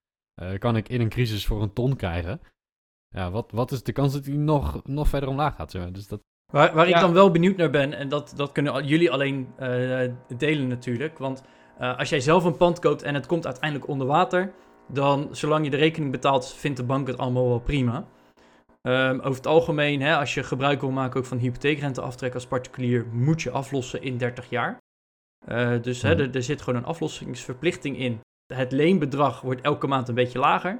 eh, kan ik in een crisis voor een ton krijgen. Ja, wat, wat is de kans dat die nog, nog verder omlaag gaat? Zeg maar? Dus dat, Waar, waar ik dan wel benieuwd naar ben, en dat, dat kunnen jullie alleen eh, delen natuurlijk. Want eh, als jij zelf een pand koopt en het komt uiteindelijk onder water, dan zolang je de rekening betaalt, vindt de bank het allemaal wel prima. Ehm, over het algemeen, hè, als je gebruik wil maken ook van hypotheekrenteaftrek als particulier, moet je aflossen in 30 jaar. Eh, dus hè, Hmm. er, er zit gewoon een aflossingsverplichting in. Het leenbedrag wordt elke maand een beetje lager.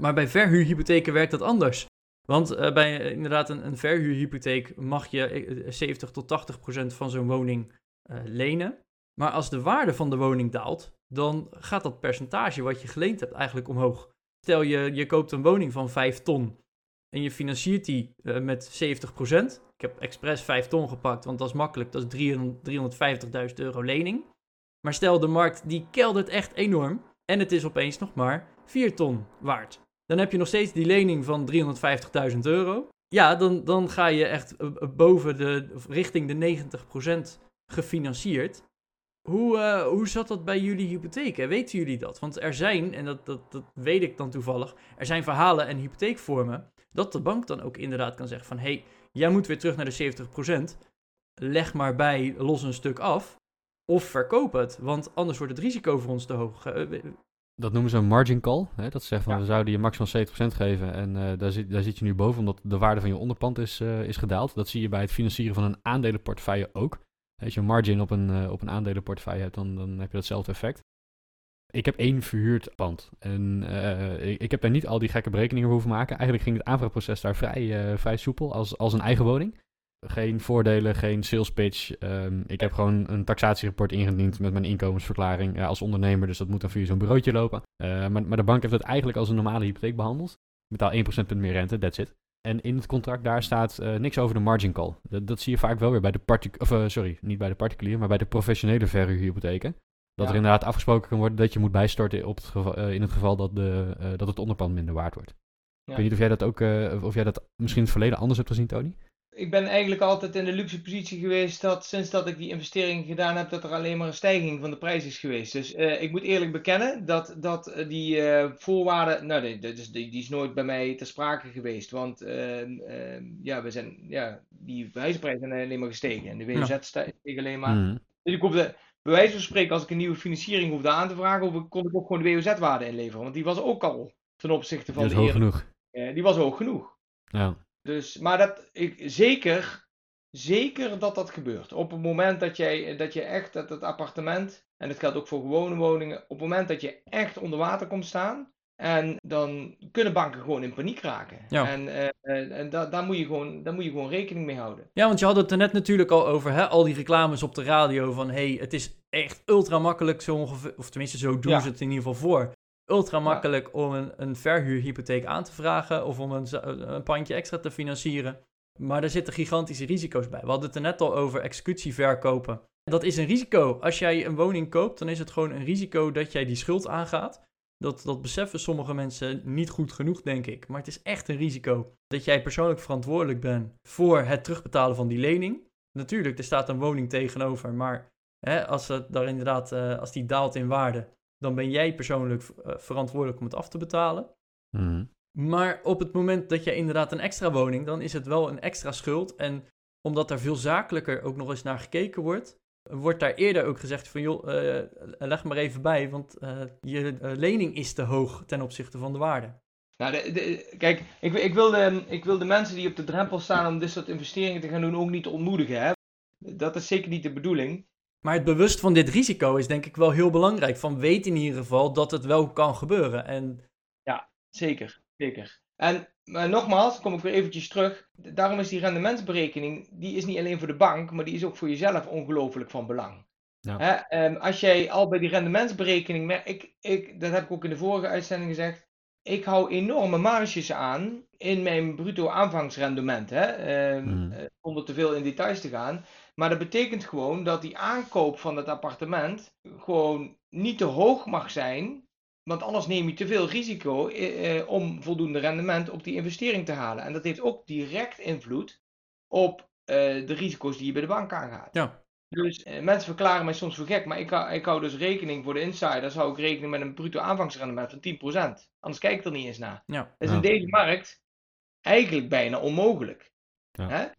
Maar bij verhuurhypotheken werkt dat anders. Want eh, bij eh, inderdaad een, een verhuurhypotheek mag je eh, 70 tot 80 procent van zo'n woning lenen. Maar als de waarde van de woning daalt, dan gaat dat percentage wat je geleend hebt eigenlijk omhoog. Stel je, je koopt een woning van 5 ton en je financiert die eh, met 70 procent. Ik heb expres 5 ton gepakt, want dat is makkelijk. Dat is 300 350.000 euro lening. Maar stel de markt die keldert echt enorm en het is opeens nog maar 4 ton waard. Dan heb je nog steeds die lening van 350.000 euro. Ja, dan, dan ga je echt eh, eh, boven de, richting de 90% gefinancierd. Hoe, eh, hoe zat dat bij jullie hypotheken? Weten jullie dat? Want er zijn, en dat, dat, dat weet ik dan toevallig, er zijn verhalen en hypotheekvormen dat de bank dan ook inderdaad kan zeggen van hé, hey, jij moet weer terug naar de 70%. Leg maar bij, los een stuk af. Of verkoop het, want anders wordt het risico voor ons te hoog. Eh, dat noemen ze een margin call. Hè? Dat zegt van, Ja. we zouden je maximaal 70% geven en eh, daar, zit, daar zit je nu boven omdat de waarde van je onderpand is, is gedaald. Dat zie je bij het financieren van een aandelenportefeuille ook. Als je een margin op een, eh, op een aandelenportefeuille hebt, dan, dan heb je datzelfde effect. Ik heb één verhuurd pand en eh, ik, heb daar niet al die gekke berekeningen hoeven maken. Eigenlijk ging het aanvraagproces daar vrij, eh, vrij soepel als, als een eigen woning. geen voordelen, geen sales pitch. Ehm, ik heb gewoon een taxatierapport ingediend met mijn inkomensverklaring als ondernemer. Dus dat moet dan via zo'n bureautje lopen. Maar, maar de bank heeft het eigenlijk als een normale hypotheek behandeld. Ik betaal 1% punt meer rente, that's it. En in het contract daar staat eh, niks over de margin call. Dat, dat zie je vaak wel weer bij de particulier, of sorry, niet bij de particulier, maar bij de professionele verhuurhypotheken. Dat Ja. er inderdaad afgesproken kan worden dat je moet bijstorten op het geval, eh, in het geval dat, de, eh, dat het onderpand minder waard wordt. Ik weet niet of jij dat ook, of jij dat misschien in het verleden anders hebt gezien, Tony? Ik ben eigenlijk altijd in de luxe positie geweest dat sinds dat ik die investering gedaan heb, dat er alleen maar een stijging van de prijs is geweest. Dus eh, ik moet eerlijk bekennen dat, dat eh, die eh, voorwaarden, nou nee, dat is, die, die is nooit bij mij ter sprake geweest. Want ja, we zijn, ja, die huizenprijzen zijn alleen maar gestegen en de WOZ steeg alleen maar. Mhm. Dus ik hoefde, bij wijze van spreken, als ik een nieuwe financiering hoefde aan te vragen, hoefde- kon ik ook gewoon de WOZ-waarde inleveren. Want die was ook al ten opzichte van is de hoog eerdere- genoeg. die was hoog genoeg. Ja. Dus, maar dat, ik, zeker, zeker dat dat gebeurt. Op het moment dat, jij, dat je echt dat het appartement, en dat geldt ook voor gewone woningen, op het moment dat je echt onder water komt staan, en dan kunnen banken gewoon in paniek raken. Ja. En, eh, eh, en da, daar, moet je gewoon, daar moet je gewoon rekening mee houden. Ja, want je had het er net natuurlijk al over, hè? al die reclames op de radio van hey, het is echt ultra makkelijk zo ongeveer, of tenminste zo doen Ja. ze het in ieder geval voor. Ultra makkelijk om een, een verhuurhypotheek aan te vragen of om een, za- een pandje extra te financieren. Maar er zitten gigantische risico's bij. We hadden het er net al over executie verkopen. Dat is een risico. Als jij een woning koopt, dan is het gewoon een risico dat jij die schuld aangaat. Dat, dat beseffen sommige mensen niet goed genoeg, denk ik. Maar het is echt een risico dat jij persoonlijk verantwoordelijk bent voor het terugbetalen van die lening. Natuurlijk, er staat een woning tegenover, maar hè, als, het daar inderdaad, eh, als die daalt in waarde, dan ben jij persoonlijk eh, verantwoordelijk om het af te betalen. Mhm. Maar op het moment dat je inderdaad een extra woning, dan is het wel een extra schuld. En omdat daar veel zakelijker ook nog eens naar gekeken wordt, wordt daar eerder ook gezegd van joh, eh, leg maar even bij, want eh, je lening is te hoog ten opzichte van de waarde. Nou, de, de- kijk, ik, ik, wil de, ik wil de mensen die op de drempel staan om dit soort investeringen te gaan doen ook niet ontmoedigen. Hè? Dat is zeker niet de bedoeling. Maar het bewust van dit risico is denk ik wel heel belangrijk. Van weet in ieder geval dat het wel kan gebeuren. En Zeker, zeker. En maar nogmaals, kom ik weer eventjes terug. Daarom is die rendementsberekening, die is niet alleen voor de bank, maar die is ook voor jezelf ongelooflijk van belang. Ja. Hè, ehm, als jij al bij die rendementsberekening, ik, ik, dat heb ik ook in de vorige uitzending gezegd, ik hou enorme marges aan in mijn bruto aanvangsrendement, hè, ehm, Hmm. eh, zonder te veel in details te gaan. Maar dat betekent gewoon dat die aankoop van het appartement gewoon niet te hoog mag zijn, want anders neem je te veel risico eh, eh, om voldoende rendement op die investering te halen. En dat heeft ook direct invloed op eh, de risico's die je bij de bank aangaat. Ja. Dus eh, mensen verklaren mij soms voor gek, maar ik, hou- ik hou dus rekening voor de insiders, hou ik rekening met een bruto aanvangsrendement van 10%. Anders kijk ik er niet eens naar. ja, Dat is Ja. in deze markt eigenlijk bijna onmogelijk. Ja.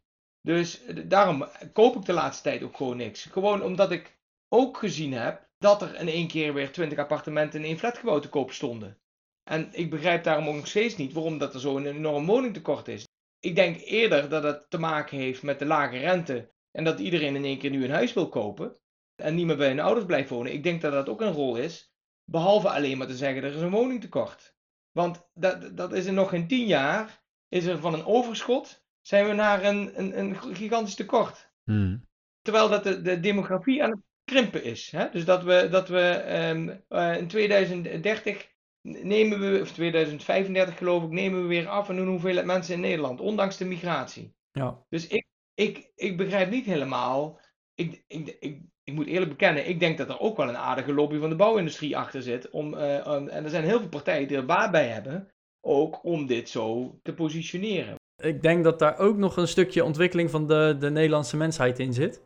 Dus eh, daarom koop ik de laatste tijd ook gewoon niks. Gewoon omdat ik ook gezien heb dat er in één keer weer 20 appartementen in één flatgebouw te koop stonden. En ik begrijp daarom ook nog steeds niet waarom dat er zo'n enorm woningtekort is. Ik denk eerder dat het te maken heeft met de lage rente en dat iedereen in één keer nu een huis wil kopen en niet meer bij hun ouders blijft wonen. Ik denk dat dat ook een rol is, behalve alleen maar te zeggen er is een woningtekort. Want dat, dat is in nog geen tien jaar, is er van een overschot, zijn we naar een, een, een gigantisch tekort. Mhm. Terwijl dat de, de demografie aan het krimpen is. Hè? Dus dat we, dat we ehm, eh, in 2030 nemen we, of 2035 geloof ik, nemen we weer af in een hoeveelheid mensen in Nederland, ondanks de migratie. ja. Dus ik, ik, ik begrijp niet helemaal. Ik, ik, ik, ik moet eerlijk bekennen, ik denk dat er ook wel een aardige lobby van de bouwindustrie achter zit. Om, eh, en er zijn heel veel partijen die er baat bij hebben, ook om dit zo te positioneren. Ik denk dat daar ook nog een stukje ontwikkeling van de, de Nederlandse mensheid in zit.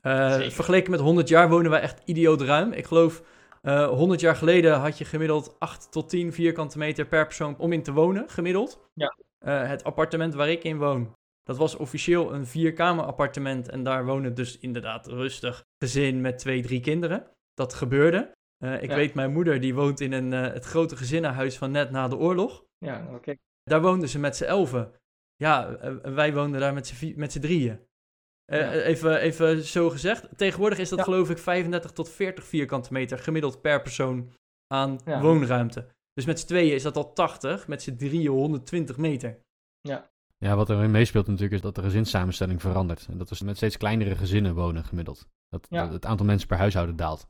Eh, Zeker. vergeleken met 100 jaar wonen wij echt idioot ruim. Ik geloof, eh 100 jaar geleden had je gemiddeld 8 tot 10 vierkante meter per persoon om in te wonen, gemiddeld. Ja. Eh, het appartement waar ik in woon, dat was officieel een vierkamer appartement. En daar wonen dus inderdaad rustig gezin met twee, drie kinderen. Dat gebeurde. Eh, ik Ja. weet, mijn moeder die woont in een, eh, het grote gezinnenhuis van net na de oorlog. Ja, nou, oké. Daar woonden ze met z'n elfen. Ja, eh, wij woonden daar met z'n drieën. Eh, Ja. even, even zo gezegd. Tegenwoordig is dat Ja. geloof ik 35 tot 40 vierkante meter gemiddeld per persoon aan Ja. woonruimte. Dus met z'n tweeën is dat al 80, met z'n drieën 120 meter. Ja, wat erin meespeelt natuurlijk is dat de gezinssamenstelling verandert. En dat we met steeds kleinere gezinnen wonen gemiddeld. Dat, Ja. dat het aantal mensen per huishouden daalt.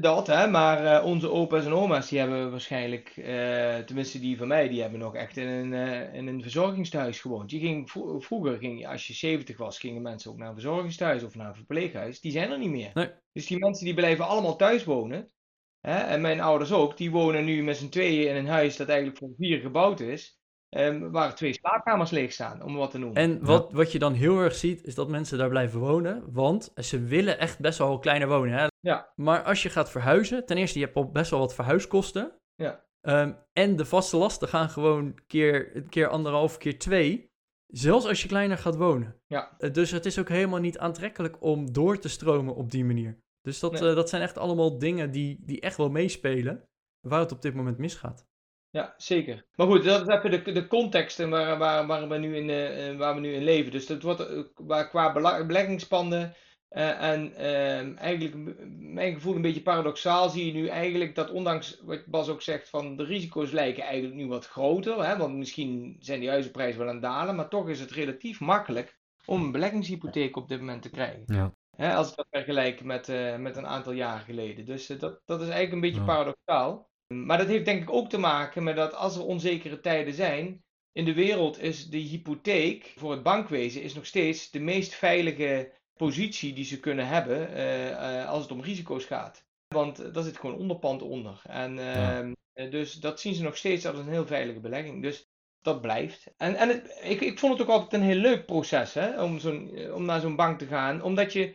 Dat, hè, maar eh, onze opa's en oma's, die hebben waarschijnlijk, eh, tenminste die van mij, die hebben nog echt in een, eh, in een verzorgingstehuis gewoond. Je ging, vro- vroeger, ging, als je 70 was, gingen mensen ook naar een verzorgingstehuis of naar een verpleeghuis. Die zijn er niet meer. Nee. Dus die mensen die blijven allemaal thuis wonen. Hè, en mijn ouders ook, die wonen nu met z'n tweeën in een huis dat eigenlijk voor vier gebouwd is. Ehm, waar twee slaapkamers leeg staan, om wat te noemen. En wat, wat je dan heel erg ziet, is dat mensen daar blijven wonen. Want ze willen echt best wel kleiner wonen. Hè? Ja. Maar als je gaat verhuizen, ten eerste, je hebt al best wel wat verhuiskosten. Ja. Ehm, en de vaste lasten gaan gewoon keer, keer anderhalf, keer twee. Zelfs als je kleiner gaat wonen. Ja. Eh, dus het is ook helemaal niet aantrekkelijk om door te stromen op die manier. Dus dat, Nee. eh, dat zijn echt allemaal dingen die, die echt wel meespelen. Waar het op dit moment misgaat. Ja, zeker. Maar goed, dat is even de, de context en waar, waar, waar, we nu in, eh, eh, waar we nu in leven. Dus dat wordt eh, waar, qua bela- beleggingspanden eh, en ehm, eigenlijk, m- mijn gevoel een beetje paradoxaal, zie je nu eigenlijk dat ondanks wat Bas ook zegt van de risico's lijken eigenlijk nu wat groter. Hè, want misschien zijn die huizenprijzen wel aan het dalen, maar toch is het relatief makkelijk om een beleggingshypotheek op dit moment te krijgen. Ja. Hè, als ik dat vergelijk met, met een aantal jaar geleden. Dus dat, dat is eigenlijk een beetje Ja. paradoxaal. Maar dat heeft denk ik ook te maken met dat als er onzekere tijden zijn, in de wereld is de hypotheek voor het bankwezen is nog steeds de meest veilige positie die ze kunnen hebben eh, eh, als het om risico's gaat. Want daar zit gewoon onderpand onder. En Ja. ehm, eh, dus dat zien ze nog steeds als een heel veilige belegging. Dus dat blijft. En, en het, ik, ik vond het ook altijd een heel leuk proces hè, om, zo'n, om naar zo'n bank te gaan. Omdat je,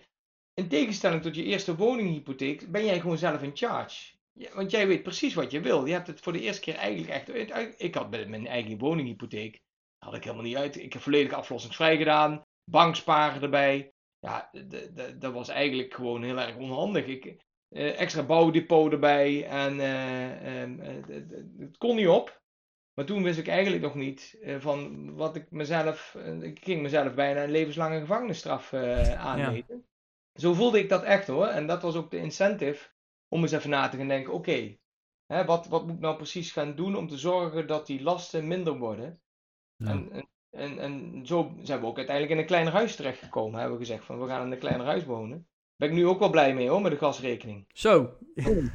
in tegenstelling tot je eerste woninghypotheek, ben jij gewoon zelf in charge. Ja, want jij weet precies wat je wil. Je hebt het voor de eerste keer eigenlijk echt uit. Ik had bij mijn eigen woninghypotheek. Had ik helemaal niet uit. Ik heb volledig aflossingsvrij gedaan. Banksparen erbij. Ja, dat was eigenlijk gewoon heel erg onhandig. Ik, eh, extra bouwdepot erbij. En eh, eh, het kon niet op. Maar toen wist ik eigenlijk nog niet van wat ik mezelf. ik ging mezelf bijna een levenslange gevangenisstraf aanmeten. Zo voelde ik dat echt hoor. En dat was ook de incentive om eens even na te gaan denken: oké, wat, wat moet ik nou precies gaan doen om te zorgen dat die lasten minder worden? Ja. En, en, en, en zo zijn we ook uiteindelijk in een kleiner huis terechtgekomen. Hebben we gezegd van we gaan in een kleiner huis wonen. Ben ik nu ook wel blij mee hoor, met de gasrekening. Zo,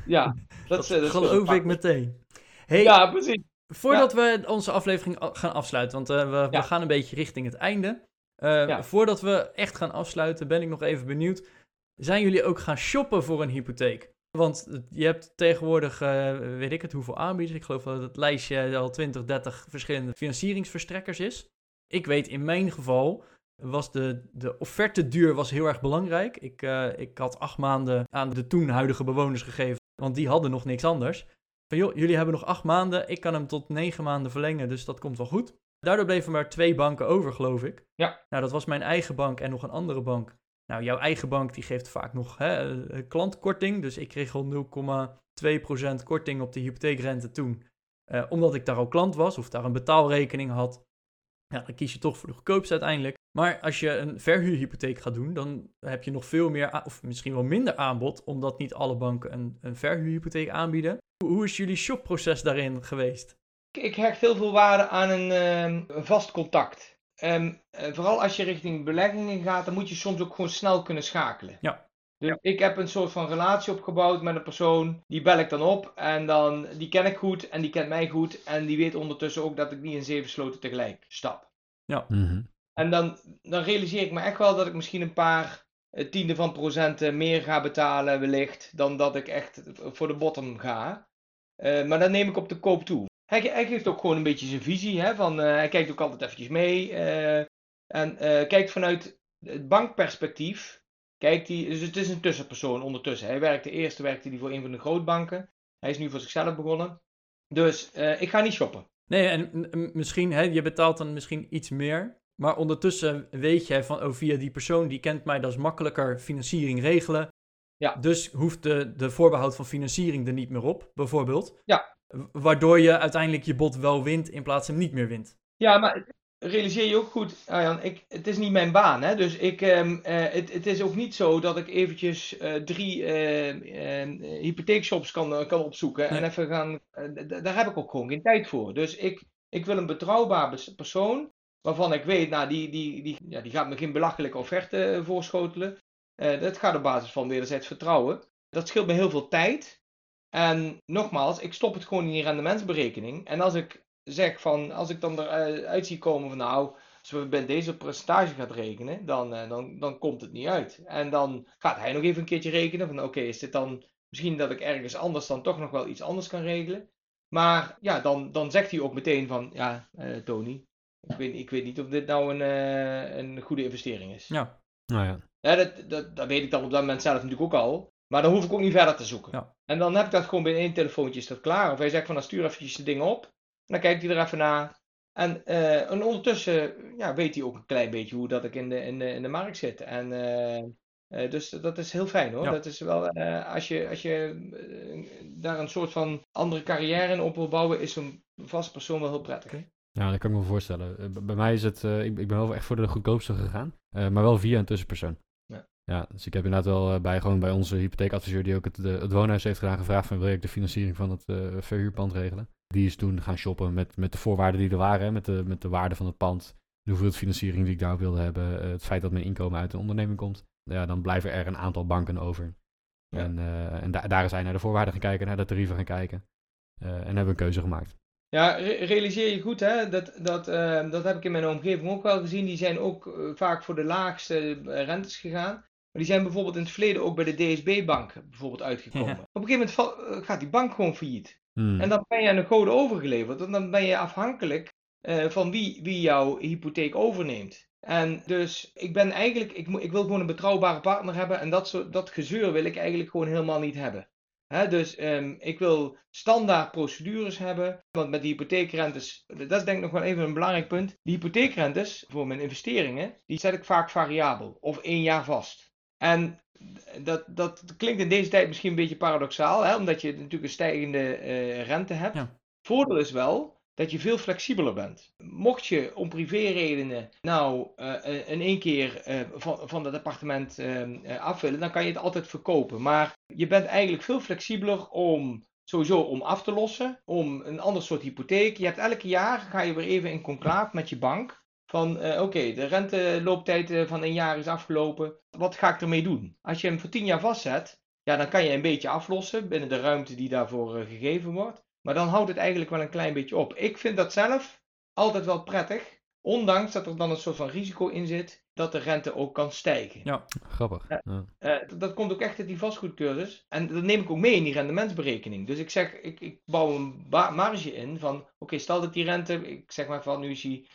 Ja, dat, [LAUGHS] dat, eh, dat is geloof ik meteen. Hey, Ja, precies. Voordat we onze aflevering gaan afsluiten, want eh, we, we gaan een beetje richting het einde. Eh, Ja. Voordat we echt gaan afsluiten, ben ik nog even benieuwd. Zijn jullie ook gaan shoppen voor een hypotheek? Want je hebt tegenwoordig, eh, weet ik het, hoeveel aanbieders. Ik geloof dat het lijstje al 20, 30 verschillende financieringsverstrekkers is. Ik weet in mijn geval was de, de offerte duur was heel erg belangrijk. Ik, eh, ik had acht maanden aan de toen huidige bewoners gegeven, want die hadden nog niks anders. Van joh, jullie hebben nog acht maanden, ik kan hem tot negen maanden verlengen, dus dat komt wel goed. Daardoor bleven maar twee banken over, geloof ik. Ja. Nou, dat was mijn eigen bank en nog een andere bank. Nou, jouw eigen bank die geeft vaak nog hè, eh, klantkorting, dus ik kreeg al 0,2% korting op de hypotheekrente toen. Eh, omdat ik daar al klant was of daar een betaalrekening had. Ja, dan kies je toch voor de goedkoopste uiteindelijk. Maar als je een verhuurhypotheek gaat doen, dan heb je nog veel meer, of misschien wel minder aanbod, omdat niet alle banken een, een verhuurhypotheek aanbieden. Hoe, is jullie shopproces daarin geweest? Ik, hecht heel veel waarde aan een, ehm, een vast contact. Ehm, eh, vooral als je richting beleggingen gaat, dan moet je soms ook gewoon snel kunnen schakelen. Ja. Dus ik heb een soort van relatie opgebouwd met een persoon, die bel ik dan op en dan, die ken ik goed en die kent mij goed en die weet ondertussen ook dat ik niet in zeven sloten tegelijk stap. Mhm. En dan, dan realiseer ik me echt wel dat ik misschien een paar eh, tiende van procenten meer ga betalen wellicht dan dat ik echt voor de bottom ga. Eh, maar dat neem ik op de koop toe. Hij, hij geeft ook gewoon een beetje zijn visie. Hè, van, eh, hij kijkt ook altijd eventjes mee. eh, en eh, kijkt vanuit het bankperspectief. Kijkt hij, dus het is een tussenpersoon ondertussen. Hij werkte eerst werkte hij voor een van de grootbanken. Hij is nu voor zichzelf begonnen. Dus ik ga niet shoppen. Nee, en misschien, hè, je betaalt dan misschien iets meer. Maar ondertussen weet jij van, oh, via die persoon, die kent mij, dat is makkelijker financiering regelen. Ja. Dus hoeft de, de voorbehoud van financiering er niet meer op, bijvoorbeeld. Ja. Waardoor je uiteindelijk je bod wel wint in plaats van niet meer wint. Ja, maar realiseer je ook goed, Arjan, ik, het is niet mijn baan. Hè? Dus ik, ehm, eh, het, het is ook niet zo dat ik eventjes eh, drie eh, hypotheekshops kan, kan opzoeken en even gaan. daar heb ik ook gewoon geen tijd voor. Dus ik, ik wil een betrouwbaar bes- persoon waarvan ik weet, nou, die, die, die, ja, die gaat me geen belachelijke offerte voorschotelen. dat gaat op basis van wederzijds vertrouwen. Dat scheelt me heel veel tijd. En nogmaals, ik stop het gewoon in die rendementsberekening. En als ik zeg van, als ik dan eruit zie komen van nou, als we bij deze percentage gaat rekenen, dan, uh, dan, dan komt het niet uit. En dan gaat hij nog even een keertje rekenen van oké, is dit dan misschien dat ik ergens anders dan toch nog wel iets anders kan regelen. Maar ja, dan, dan zegt hij ook meteen van ja, uh, Tony, ik weet, ik weet niet of dit nou een, uh, een goede investering is. Ja. Nou ja. ja dat, dat, dat weet ik dan op dat moment zelf natuurlijk ook al. Maar dan hoef ik ook niet verder te zoeken. Ja. En dan heb ik dat gewoon binnen één telefoontje is dat klaar. Of hij zegt van dan stuur eventjes de dingen op. En dan kijkt hij er even naar. En, uh, en ondertussen ja, weet hij ook een klein beetje hoe dat ik in de, in de, in de markt zit. En, uh, uh, dus dat is heel fijn hoor. Ja. Dat is wel, als je, als je daar een soort van andere carrière in op wil bouwen, is zo'n vast persoon wel heel prettig. Ja, dat kan ik me voorstellen. bij mij is het, ik, ik ben wel echt voor de goedkoopste gegaan, maar wel via een tussenpersoon. Ja. Dus ik heb inderdaad wel bij, gewoon bij onze hypotheekadviseur die ook het, de, het woonhuis heeft gedaan, gevraagd van wil ik de financiering van het verhuurpand regelen. Die is toen gaan shoppen met, met de voorwaarden die er waren. Met de, met de waarde van het pand. De hoeveelheid financiering die ik daarop wilde hebben. het feit dat mijn inkomen uit een onderneming komt. Ja, dan blijven er een aantal banken over. Ja. En, uh, en da daar hij naar de voorwaarden gaan kijken. Naar de tarieven gaan kijken. Uh, en hebben we een keuze gemaakt. Ja, re realiseer je goed hè. Dat, dat, uh, dat heb ik in mijn omgeving ook wel gezien. Die zijn ook vaak voor de laagste rentes gegaan. Maar die zijn bijvoorbeeld in het verleden ook bij de DSB-bank bijvoorbeeld uitgekomen. Ja. Op een gegeven moment gaat die bank gewoon failliet. Hmm. En dan ben je aan de code overgeleverd. En dan ben je afhankelijk uh, van wie, wie jouw hypotheek overneemt. En dus ik ben eigenlijk, ik, ik wil gewoon een betrouwbare partner hebben. En dat, soort, dat gezeur wil ik eigenlijk gewoon helemaal niet hebben. Dus um, ik wil standaard procedures hebben. Want met die hypotheekrentes, dat is denk ik nog wel even een belangrijk punt. Die hypotheekrentes voor mijn investeringen, die zet ik vaak variabel. Of één jaar vast. En dat, dat klinkt in deze tijd misschien een beetje paradoxaal, hè, omdat je natuurlijk een stijgende uh, rente hebt. Ja. Voordeel is wel dat je veel flexibeler bent. Mocht je om privéredenen nou uh, in één keer uh, van, van het appartement af willen, dan kan je het altijd verkopen. Maar je bent eigenlijk veel flexibeler om sowieso om af te lossen, om een ander soort hypotheek. Je hebt elke jaar, ga je weer even in conclaaf met je bank. Van uh, oké, okay, de rentelooptijd uh, van een jaar is afgelopen. Wat ga ik ermee doen? Als je hem voor 10 jaar vastzet, ja, dan kan je een beetje aflossen binnen de ruimte die daarvoor uh, gegeven wordt. Maar dan houdt het eigenlijk wel een klein beetje op. Ik vind dat zelf altijd wel prettig. Ondanks dat er dan een soort van risico in zit dat de rente ook kan stijgen. Ja, grappig. Ja. Uh, dat komt ook echt uit die vastgoedcursus. En dat neem ik ook mee in die rendementsberekening. Dus ik zeg, ik, ik bouw een marge in van, oké, okay, stel dat die rente, ik zeg maar van nu is die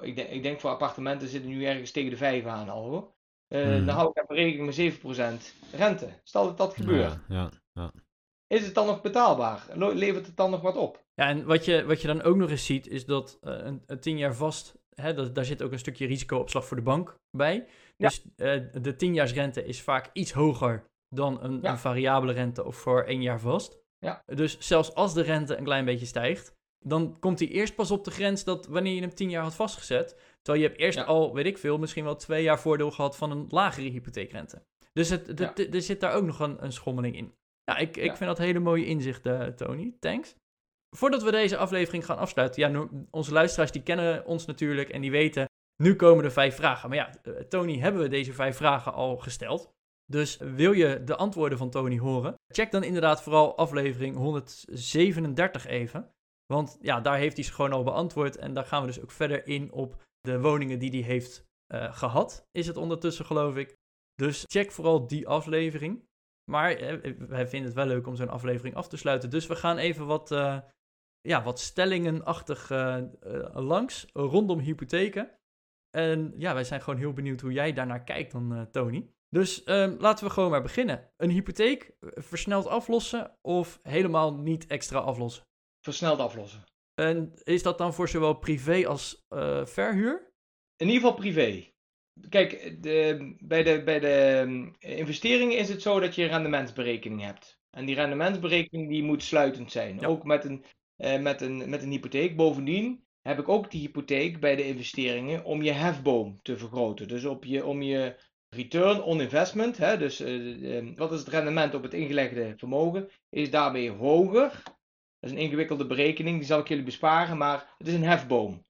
ik, denk, ik, denk voor appartementen zitten nu ergens tegen de 5 aan al hoor. Uh, Hmm. mm. Dan hou ik even rekening met 7% rente. Stel dat dat gebeurt. Ja, ja, ja. Is het dan nog betaalbaar? Levert het dan nog wat op? Ja, en wat je, wat je dan ook nog eens ziet, is dat uh, een, een 10 jaar vast, hè, dat, daar zit ook een stukje risicoopslag voor de bank bij. Dus ja. de 10 jaars rente is vaak iets hoger dan een, Ja. een variabele rente of voor één jaar vast. Ja. Dus zelfs als de rente een klein beetje stijgt, dan komt hij eerst pas op de grens dat wanneer je hem 10 jaar had vastgezet. Terwijl je hebt eerst Ja. al, weet ik veel, misschien wel twee jaar voordeel gehad van een lagere hypotheekrente. Dus het, Ja. er zit daar ook nog een, een schommeling in. Ja, ik, ik Ja. vind dat hele mooie inzichten, Tony. Thanks. Voordat we deze aflevering gaan afsluiten, ja, onze luisteraars die kennen ons natuurlijk en die weten, nu komen de vijf vragen. Maar ja, eh, Tony, hebben we deze vijf vragen al gesteld? Dus wil je de antwoorden van Tony horen? Check dan inderdaad vooral aflevering 137 even. Want ja, daar heeft hij ze gewoon al beantwoord. En daar gaan we dus ook verder in op de woningen die hij heeft eh, gehad. Is het ondertussen, geloof ik. Dus check vooral die aflevering. Maar eh, wij vinden het wel leuk om zo'n aflevering af te sluiten. Dus we gaan even wat, eh, ja, wat stellingenachtig eh, eh, langs rondom hypotheken. En ja, wij zijn gewoon heel benieuwd hoe jij daarnaar kijkt dan, eh, Tony. Dus ehm, laten we gewoon maar beginnen. Een hypotheek eh, versneld aflossen of helemaal niet extra aflossen? Versneld aflossen. En is dat dan voor zowel privé als eh, verhuur? In ieder geval privé. Kijk, de, bij, de, bij de um, investeringen is het zo dat je een rendementsberekening hebt. En die rendementsberekening die moet sluitend zijn. Ja. Ook met een, eh, met, een, met een hypotheek. Bovendien heb ik ook die hypotheek bij de investeringen om je hefboom te vergroten. Dus op je, om je return on investment, hè, dus eh, wat is het rendement op het ingelegde vermogen, is daarmee hoger. Dat is een ingewikkelde berekening, die zal ik jullie besparen, maar het is een hefboom.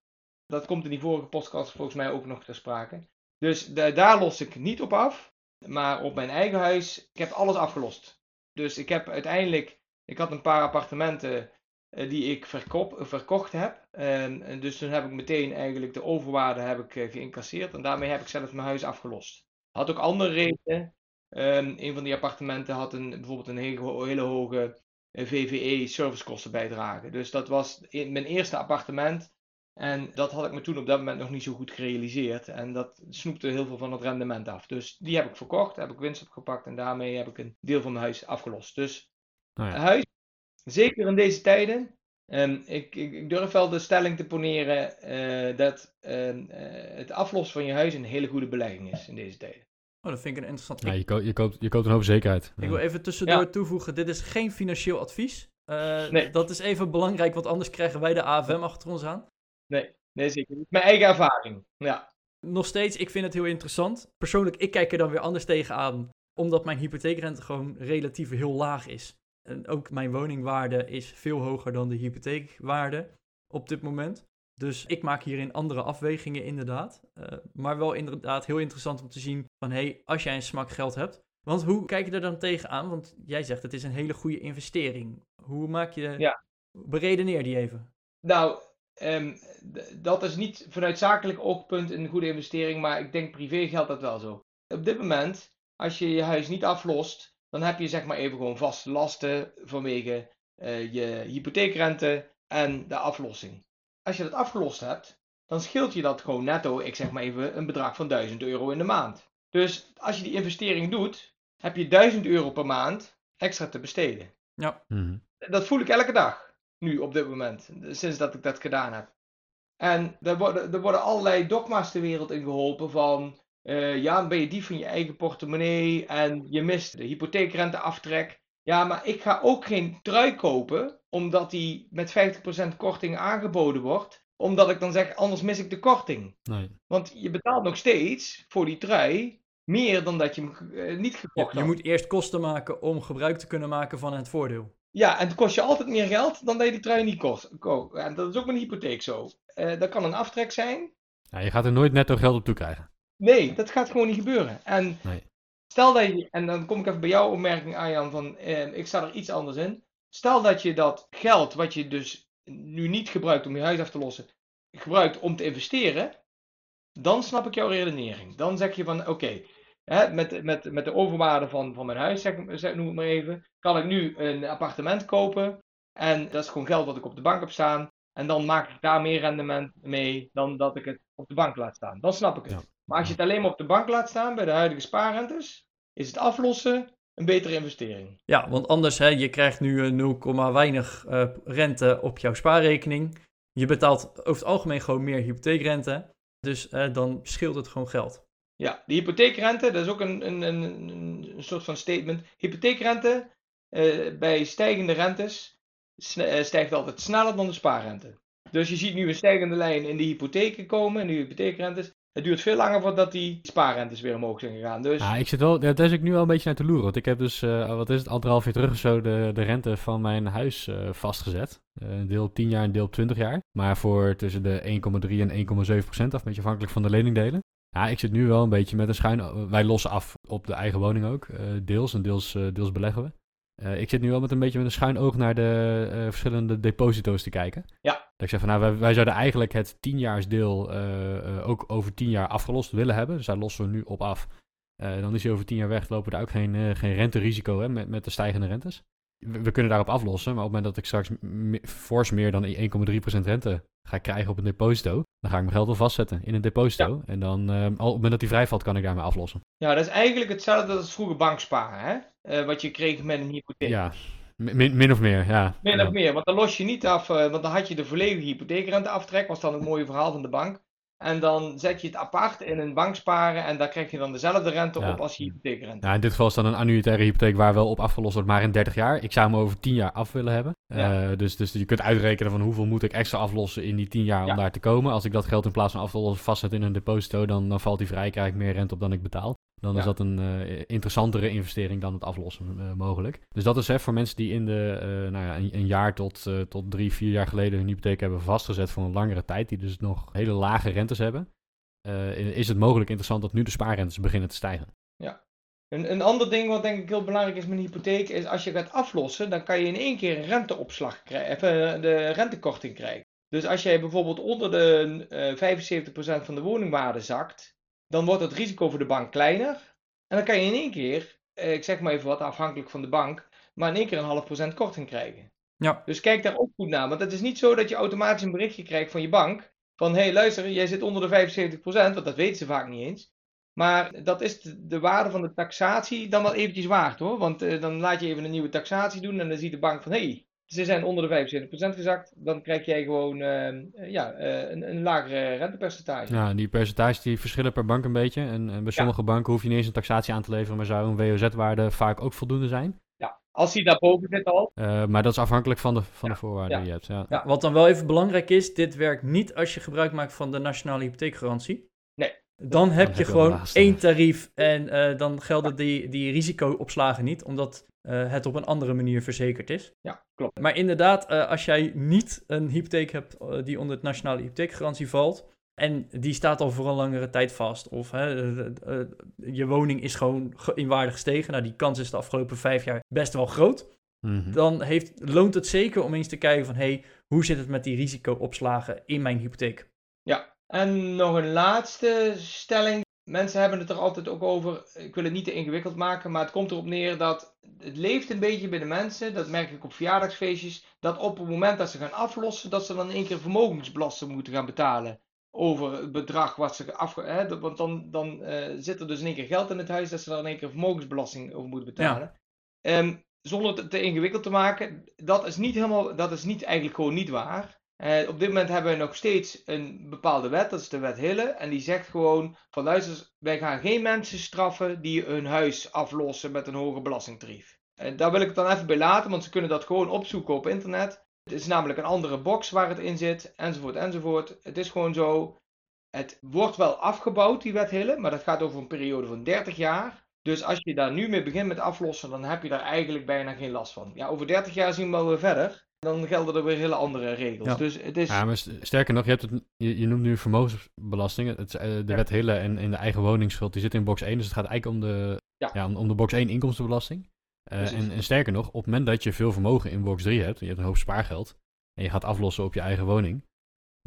Dat komt in die vorige podcast volgens mij ook nog ter sprake. Dus da- daar los ik niet op af. Maar op mijn eigen huis, ik heb alles afgelost. Dus ik heb uiteindelijk, ik had een paar appartementen eh, die ik verkocht heb. En, en dus toen heb ik meteen eigenlijk de overwaarde heb ik, eh, geïncasseerd. En daarmee heb ik zelf mijn huis afgelost. Had ook andere redenen. Ehm, een van die appartementen had een, bijvoorbeeld een hele hoge VVE servicekostenbijdrage. Dus dat was in mijn eerste appartement. En dat had ik me toen op dat moment nog niet zo goed gerealiseerd. En dat snoepte heel veel van het rendement af. Dus die heb ik verkocht, heb ik winst opgepakt en daarmee heb ik een deel van mijn huis afgelost. Dus Nou ja. huis, zeker in deze tijden. ehm, ik, ik, ik durf wel de stelling te poneren eh, dat ehm, eh, het aflossen van je huis een hele goede belegging is in deze tijden. Oh, dat vind ik een interessant. Ja, ik, je, ko- je, koopt, je koopt een hoop zekerheid. ik wil even tussendoor toevoegen, dit is geen financieel advies. Eh, Nee. Dat is even belangrijk, want anders krijgen wij de AFM achter ons aan. Nee, nee zeker niet. Mijn eigen ervaring. Ja, Nog steeds, ik vind het heel interessant. Persoonlijk, ik kijk er dan weer anders tegenaan, omdat mijn hypotheekrente gewoon relatief heel laag is. En ook mijn woningwaarde is veel hoger dan de hypotheekwaarde op dit moment. Dus ik maak hierin andere afwegingen inderdaad. Eh, maar wel inderdaad heel interessant om te zien van, hé, hey, als jij een smak geld hebt. Want hoe kijk je er dan tegenaan? Want jij zegt het is een hele goede investering. Hoe maak je... Ja. Beredeneer die even. Nou, ehm, dat is niet vanuit zakelijk oogpunt een goede investering, maar ik denk privé geldt dat wel zo. Op dit moment, als je je huis niet aflost, dan heb je zeg maar even gewoon vaste lasten vanwege eh, je hypotheekrente en de aflossing. Als je dat afgelost hebt, dan scheelt je dat gewoon netto, ik zeg maar even, een bedrag van 1000 euro in de maand. Dus als je die investering doet, heb je 1000 euro per maand extra te besteden. Mhm. Dat voel ik elke dag. Nu, op dit moment. Sinds dat ik dat gedaan heb. En er worden, er worden allerlei dogma's de wereld in geholpen van... eh, ja, dan ben je dief van je eigen portemonnee en je mist de hypotheekrenteaftrek. Ja, maar ik ga ook geen trui kopen, omdat die met 50% korting aangeboden wordt. Omdat ik dan zeg, anders mis ik de korting. Nee. Want je betaalt nog steeds voor die trui meer dan dat je hem eh, niet Je, gekocht je had. moet eerst kosten maken om gebruik te kunnen maken van het voordeel. Ja, en het kost je altijd meer geld dan dat je die trui niet kost. ko- En dat is ook met een hypotheek zo. Eh, dat kan een aftrek zijn. Ja, je gaat er nooit netto geld op toe krijgen. Nee, dat gaat gewoon niet gebeuren. En Nee. stel dat je, en dan kom ik even bij jouw opmerking, Arjan, van eh, ik sta er iets anders in. Stel dat je dat geld, wat je dus nu niet gebruikt om je huis af te lossen, gebruikt om te investeren, dan snap ik jouw redenering. Dan zeg je van, oké, met, met, met de overwaarde van, van mijn huis, zeg, zeg, noem het maar even, kan ik nu een appartement kopen. En dat is gewoon geld wat ik op de bank heb staan. En dan maak ik daar meer rendement mee dan dat ik het op de bank laat staan. Dan snap ik het. Ja. Maar als je het alleen maar op de bank laat staan bij de huidige spaarrentes, is het aflossen een betere investering. Ja, want anders, hè, je krijgt nu een 0, weinig eh, rente op jouw spaarrekening. Je betaalt over het algemeen gewoon meer hypotheekrente. Dus eh, dan scheelt het gewoon geld. Ja, de hypotheekrente, dat is ook een, een, een, een soort van statement. Hypotheekrente eh, bij stijgende rentes eh, stijgt altijd sneller dan de spaarrente. Dus je ziet nu een stijgende lijn in de hypotheken komen, in de hypotheekrentes. Het duurt veel langer voordat die spaarrentes weer omhoog zijn gegaan. Dus Ja, ik zit wel, daar zit ik nu wel een beetje naar te loeren. Want ik heb dus, eh, wat is het, anderhalf jaar terug of zo de, de rente van mijn huis eh, vastgezet. Eh, een deel op 10 jaar en een deel op 20 jaar. Maar voor tussen de 1,3 en 1,7 procent af, een beetje afhankelijk van de leningdelen. Ja, ik zit nu wel een beetje met een schuin... Wij lossen af op de eigen woning ook, deels. En deels, deels beleggen we. Eh, ik zit nu wel met een beetje met een schuin oog naar de eh, verschillende deposito's te kijken. Ja. Dat ik zeg van, nou, wij, wij zouden eigenlijk het 10-jaarsdeel eh, ook over 10 jaar afgelost willen hebben. Dus daar lossen we nu op af. Dan is hij over 10 jaar weg, lopen we daar ook geen, geen renterisico hè, met, met de stijgende rentes. We, we kunnen daarop aflossen, maar op het moment dat ik straks me- fors meer dan 1,3% rente ga krijgen op een deposito, dan ga ik mijn geld wel vastzetten in een deposito. En dan, al op het moment dat die vrijvalt, kan ik daarmee aflossen. ja, dat is eigenlijk hetzelfde als vroeger banksparen, hè? Eh, wat je kreeg met een hypotheek. Ja, min, min of meer, ja. Min of meer, want dan los je niet af, eh, want dan had je de volledige hypotheekrenteaftrek, was dan het mooie verhaal van de bank. En dan zet je het apart in een banksparen en daar krijg je dan dezelfde rente Ja. op als je hypotheekrente. Nou, in dit geval is dan een annuitaire hypotheek waar wel op afgelost wordt, maar in 30 jaar. Ik zou hem over 10 jaar af willen hebben. Ja. Eh, dus, dus je kunt uitrekenen van hoeveel moet ik extra aflossen in die 10 jaar om Ja. daar te komen. Als ik dat geld in plaats van af te lossen vastzet in een deposito, dan, dan valt die vrij, krijg ik meer rente op dan ik betaal. Dan is Ja. dat een eh, interessantere investering dan het aflossen eh, mogelijk. Dus dat is hè, voor mensen die in de, eh, nou ja, een, een jaar tot, tot drie, vier jaar geleden hun hypotheek hebben vastgezet voor een langere tijd, die dus nog hele lage rentes hebben, is het mogelijk interessant dat nu de spaarrentes beginnen te stijgen. Een, een ander ding wat denk ik heel belangrijk is met een hypotheek, is als je gaat aflossen, dan kan je in één keer een renteopslag krijgen, de rentekorting krijgen. Dus als jij bijvoorbeeld onder de eh 75% van de woningwaarde zakt, dan wordt het risico voor de bank kleiner. En dan kan je in één keer, eh, ik zeg maar even wat afhankelijk van de bank, maar in één keer een half procent korting krijgen. Ja. Dus kijk daar ook goed naar, want het is niet zo dat je automatisch een berichtje krijgt van je bank, van hé hey, luister, jij zit onder de 75%, want dat weten ze vaak niet eens. Maar dat is de, de waarde van de taxatie dan wel eventjes waard hoor. Want eh, dan laat je even een nieuwe taxatie doen en dan ziet de bank van hé, hey, ze zijn onder de 75% gezakt. Dan krijg jij gewoon eh, eh, ja, eh, een, een lagere rentepercentage. Ja, die percentages die verschillen per bank een beetje. En, en bij sommige banken hoef je niet eens een taxatie aan te leveren, maar zou een WOZ-waarde vaak ook voldoende zijn. Ja, als die daarboven zit al. Eh, maar dat is afhankelijk van de, van Ja, de voorwaarden ja. die je hebt. Ja. Ja, wat dan wel even belangrijk is, dit werkt niet als je gebruik maakt van de nationale hypotheekgarantie. Dan heb je gewoon één tarief en eh, dan gelden die, die risicoopslagen niet, omdat eh, het op een andere manier verzekerd is. Ja, klopt. Maar inderdaad, eh, als jij niet een hypotheek hebt die onder het nationale hypotheekgarantie valt, en die staat al voor een langere tijd vast, of hè, je woning is gewoon ge- in waarde gestegen, nou die kans is de afgelopen vijf jaar best wel groot, Mhm. dan heeft, loont het zeker om eens te kijken van, hey, hoe zit het met die risicoopslagen in mijn hypotheek? Ja, en nog een laatste stelling. Mensen hebben het er altijd ook over. Ik wil het niet te ingewikkeld maken, maar het komt erop neer dat het leeft een beetje bij de mensen. Dat merk ik op verjaardagsfeestjes. Dat op het moment dat ze gaan aflossen, dat ze dan in één keer vermogensbelasting moeten gaan betalen. Over het bedrag wat ze afge... Hè, want dan, dan eh, zit er dus in één keer geld in het huis dat ze daar in één keer vermogensbelasting over moeten betalen. Ehm, zonder het te ingewikkeld te maken, dat is niet helemaal, dat is niet, eigenlijk gewoon niet waar. Eh, op dit moment hebben we nog steeds een bepaalde wet, dat is de wet Hille. En die zegt gewoon van luister, wij gaan geen mensen straffen die hun huis aflossen met een hoger belastingtarief. Eh, daar wil ik het dan even bij laten, want ze kunnen dat gewoon opzoeken op internet. Het is namelijk een andere box waar het in zit, enzovoort, enzovoort. Het is gewoon zo, het wordt wel afgebouwd, die wet Hille, maar dat gaat over een periode van 30 jaar. Dus als je daar nu mee begint met aflossen, dan heb je daar eigenlijk bijna geen last van. Ja, over 30 jaar zien we wel weer verder. Dan gelden er weer hele andere regels. Ja. Dus het is... Ja, maar st- sterker nog, je, hebt het, je, je noemt nu vermogensbelasting. Het, is, eh, de Ja. wet Hille en, en de eigen woningsschuld, die zit in box 1. Dus het gaat eigenlijk om de, Ja. ja. om, om de box 1 inkomstenbelasting. Eh, en, en sterker nog, op het moment dat je veel vermogen in box 3 hebt, en je hebt een hoop spaargeld, en je gaat aflossen op je eigen woning,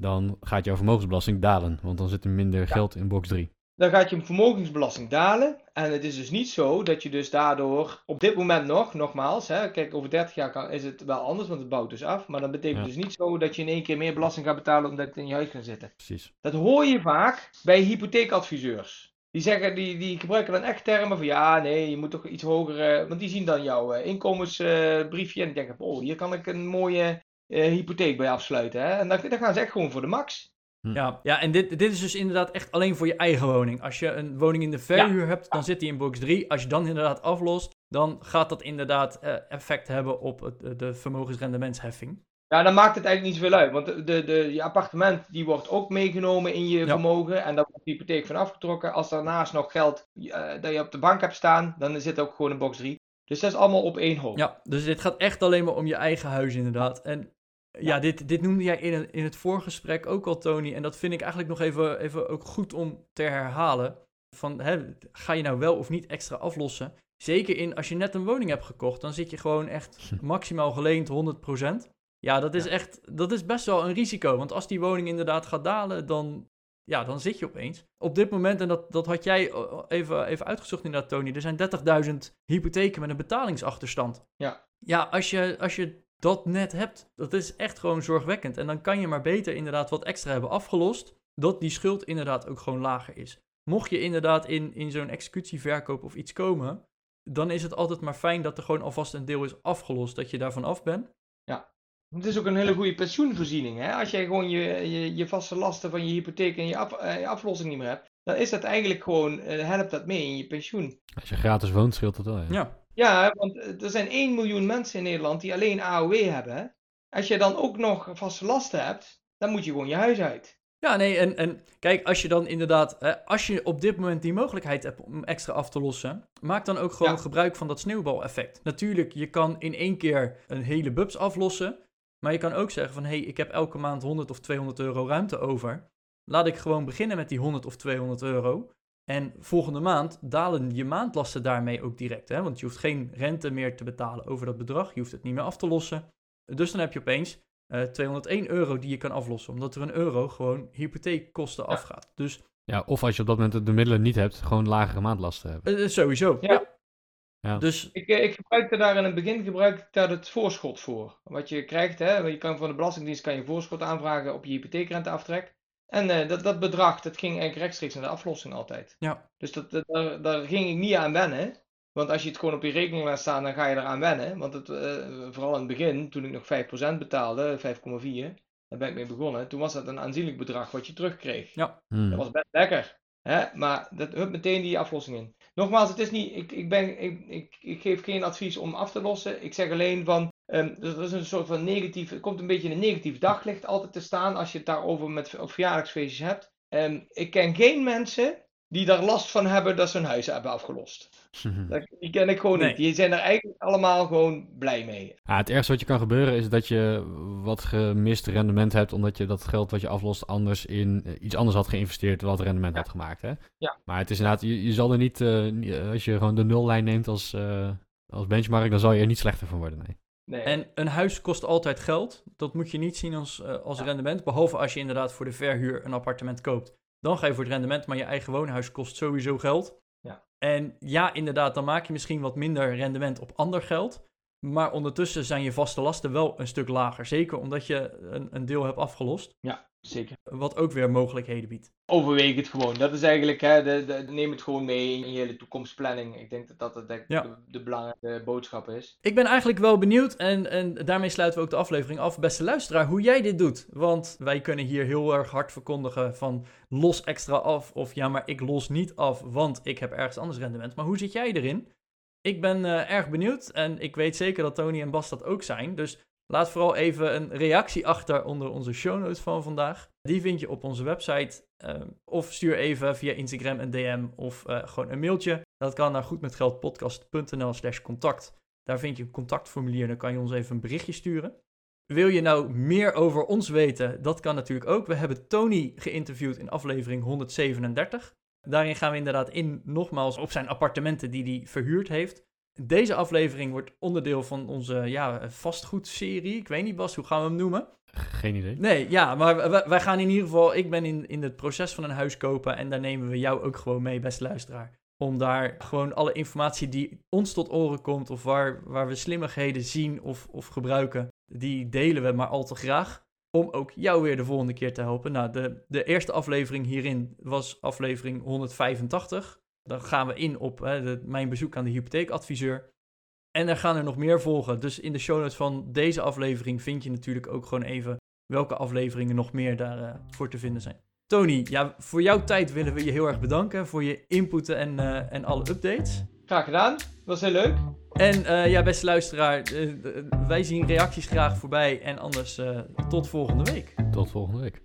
dan gaat jouw vermogensbelasting dalen. Want dan zit er minder geld in box 3. Dan gaat je vermogensbelasting dalen. En het is dus niet zo dat je dus daardoor op dit moment nog, nogmaals, hè, kijk, over 30 jaar kan, is het wel anders, want het bouwt dus af. Maar dat betekent Ja. dus niet zo dat je in één keer meer belasting gaat betalen omdat het in je huis gaat zitten. Precies. Dat hoor je vaak bij hypotheekadviseurs. Die, zeggen, die, die gebruiken dan echt termen van ja, nee, je moet toch iets hoger. eh, want die zien dan jouw eh, inkomensbriefje en denken: oh, hier kan ik een mooie eh, hypotheek bij afsluiten. Hè? En dan, dan gaan ze echt gewoon voor de max. Ja, ja en dit, dit is dus inderdaad echt alleen voor je eigen woning. Als je een woning in de verhuur hebt, dan zit die in box 3. Als je dan inderdaad aflost, dan gaat dat inderdaad eh, effect hebben op het, de vermogensrendementsheffing. Ja, dan maakt het eigenlijk niet zoveel uit. Want de, de, de, je appartement die wordt ook meegenomen in je Ja. vermogen. En daar wordt de hypotheek van afgetrokken. Als daarnaast nog geld eh, dat je op de bank hebt staan, dan zit ook gewoon in box 3. Dus dat is allemaal op één hoop. Ja, dus dit gaat echt alleen maar om je eigen huis inderdaad. En ja, dit, dit noemde jij in, het- in het voorgesprek ook al, Tony. En dat vind ik eigenlijk nog even, even ook goed om te herhalen. Van, hè, ga je nou wel of niet extra aflossen? Zeker in, als je net een woning hebt gekocht, dan zit je gewoon echt [LAUGHS] maximaal geleend 100%. Ja, dat is Ja. echt, dat is best wel een risico. Want als die woning inderdaad gaat dalen, dan, ja, dan zit je opeens. Op dit moment, en dat, dat had jij even, even uitgezocht inderdaad, Tony. Er zijn 30.000 hypotheken met een betalingsachterstand. Ja. Ja, als je, als je dat net hebt, dat is echt gewoon zorgwekkend. En dan kan je maar beter inderdaad wat extra hebben afgelost, dat die schuld inderdaad ook gewoon lager is. Mocht je inderdaad in, in zo'n executieverkoop of iets komen, dan is het altijd maar fijn dat er gewoon alvast een deel is afgelost, dat je daarvan af bent. Het is ook een hele goede pensioenvoorziening. Hè? Als jij gewoon je, je, je vaste lasten van je hypotheek en je, af, eh, je aflossing niet meer hebt, dan is dat eigenlijk gewoon, eh, helpt dat mee in je pensioen. Als je gratis woont, scheelt dat wel. Ja. Ja, Ja, want eh, er zijn 1 miljoen mensen in Nederland die alleen AOW hebben. Hè? Als je dan ook nog vaste lasten hebt, dan moet je gewoon je huis uit. Ja, nee, en, en kijk, als je dan inderdaad, eh, als je op dit moment die mogelijkheid hebt om extra af te lossen, maak dan ook gewoon Ja. gebruik van dat sneeuwbaleffect. Natuurlijk, je kan in één keer een hele bubs aflossen, maar je kan ook zeggen van, hé, hey, ik heb elke maand 100 of 200 euro ruimte over. Laat ik gewoon beginnen met die 100 of 200 euro. En volgende maand dalen je maandlasten daarmee ook direct, hè? want je hoeft geen rente meer te betalen over dat bedrag, je hoeft het niet meer af te lossen. Dus dan heb je opeens eh, 201 euro die je kan aflossen, omdat er een euro gewoon hypotheekkosten Ja. afgaat. Dus Ja, of als je op dat moment de middelen niet hebt, gewoon lagere maandlasten hebben. eh, sowieso. Ja. Ja. Ja. Dus Ik, ik gebruikte daar in het begin gebruik ik daar het voorschot voor. Wat je krijgt, hè, je kan van de Belastingdienst kan je voorschot aanvragen op je hypotheekrenteaftrek. En eh, dat, dat bedrag, dat ging eigenlijk rechtstreeks naar de aflossing altijd. Ja. Dus dat, dat- daar, daar ging ik niet aan wennen. Want als je het gewoon op je rekening laat staan, dan ga je eraan wennen. Want het, eh, vooral in het begin, toen ik nog 5% betaalde, 5,4, daar ben ik mee begonnen. Toen was dat een aanzienlijk bedrag wat je terugkreeg. Hmm. Dat was best lekker. Hè? Maar dat hup meteen die aflossing in. Nogmaals, het is niet, ik, ik, ben, ik, ik, ik geef geen advies om af te lossen. Ik zeg alleen van, ehm, er is een soort van negatief, het komt een beetje in een negatief daglicht altijd te staan als je het daarover met op verjaardagsfeestjes hebt. Ehm, ik ken geen mensen die daar last van hebben dat ze hun huis hebben afgelost. [LAUGHS] Dat, die ken ik gewoon Nee. niet. Die zijn er eigenlijk allemaal gewoon blij mee. Ja, het ergste wat je kan gebeuren is dat je wat gemist rendement hebt, omdat je dat geld wat je aflost anders in eh, iets anders had geïnvesteerd wat rendement Ja. had gemaakt. Hè? Ja. Maar het is inderdaad, je, je zal er niet, eh, als je gewoon de nullijn neemt als, eh, als benchmark, dan zal je er niet slechter van worden. Nee. Nee. En een huis kost altijd geld. Dat moet je niet zien als, eh, als Ja. rendement. Behalve als je inderdaad voor de verhuur een appartement koopt. Dan ga je voor het rendement, maar je eigen woonhuis kost sowieso geld. Ja. En ja, inderdaad, dan maak je misschien wat minder rendement op ander geld. Maar ondertussen zijn je vaste lasten wel een stuk lager. Zeker omdat je een, een deel hebt afgelost. Zeker. Wat ook weer mogelijkheden biedt. Overweeg het gewoon. Dat is eigenlijk, hè, de, de, neem het gewoon mee in je hele toekomstplanning. Ik denk dat dat Ja. de, de belangrijke boodschap is. Ik ben eigenlijk wel benieuwd en, en daarmee sluiten we ook de aflevering af. Beste luisteraar, hoe jij dit doet. Want wij kunnen hier heel erg hard verkondigen van los extra af. Of ja, maar ik los niet af, want ik heb ergens anders rendement. Maar hoe zit jij erin? Ik ben eh, erg benieuwd en ik weet zeker dat Tony en Bas dat ook zijn. Dus laat vooral even een reactie achter onder onze show notes van vandaag. Die vind je op onze website. eh, of stuur even via Instagram een DM of eh, gewoon een mailtje. Dat kan naar goedmetgeldpodcast.nl slash contact. Daar vind je een contactformulier, dan kan je ons even een berichtje sturen. Wil je nou meer over ons weten? Dat kan natuurlijk ook. We hebben Tony geïnterviewd in aflevering 137. Daarin gaan we inderdaad in, nogmaals, op zijn appartementen die hij verhuurd heeft. Deze aflevering wordt onderdeel van onze ja, vastgoedserie. Ik weet niet, Bas, hoe gaan we hem noemen? Geen idee. Nee, ja, maar wij, gaan in ieder geval... Ik ben in, in het proces van een huis kopen en daar nemen we jou ook gewoon mee, beste luisteraar. Om daar gewoon alle informatie die ons tot oren komt of waar, waar we slimmigheden zien of, of gebruiken, die delen we maar al te graag. Om ook jou weer de volgende keer te helpen. Nou, de, de eerste aflevering hierin was aflevering 185. Dan gaan we in op hè, de, mijn bezoek aan de hypotheekadviseur. En er gaan er nog meer volgen. Dus in de show notes van deze aflevering vind je natuurlijk ook gewoon even welke afleveringen nog meer daarvoor voor te vinden zijn. Tony, ja, voor jouw tijd willen we je heel erg bedanken voor je inputen en, eh, en alle updates. Graag gedaan. Was heel leuk. En eh, ja, beste luisteraar, eh, eh, wij zien reacties graag voorbij. En anders eh, tot volgende week. Tot volgende week.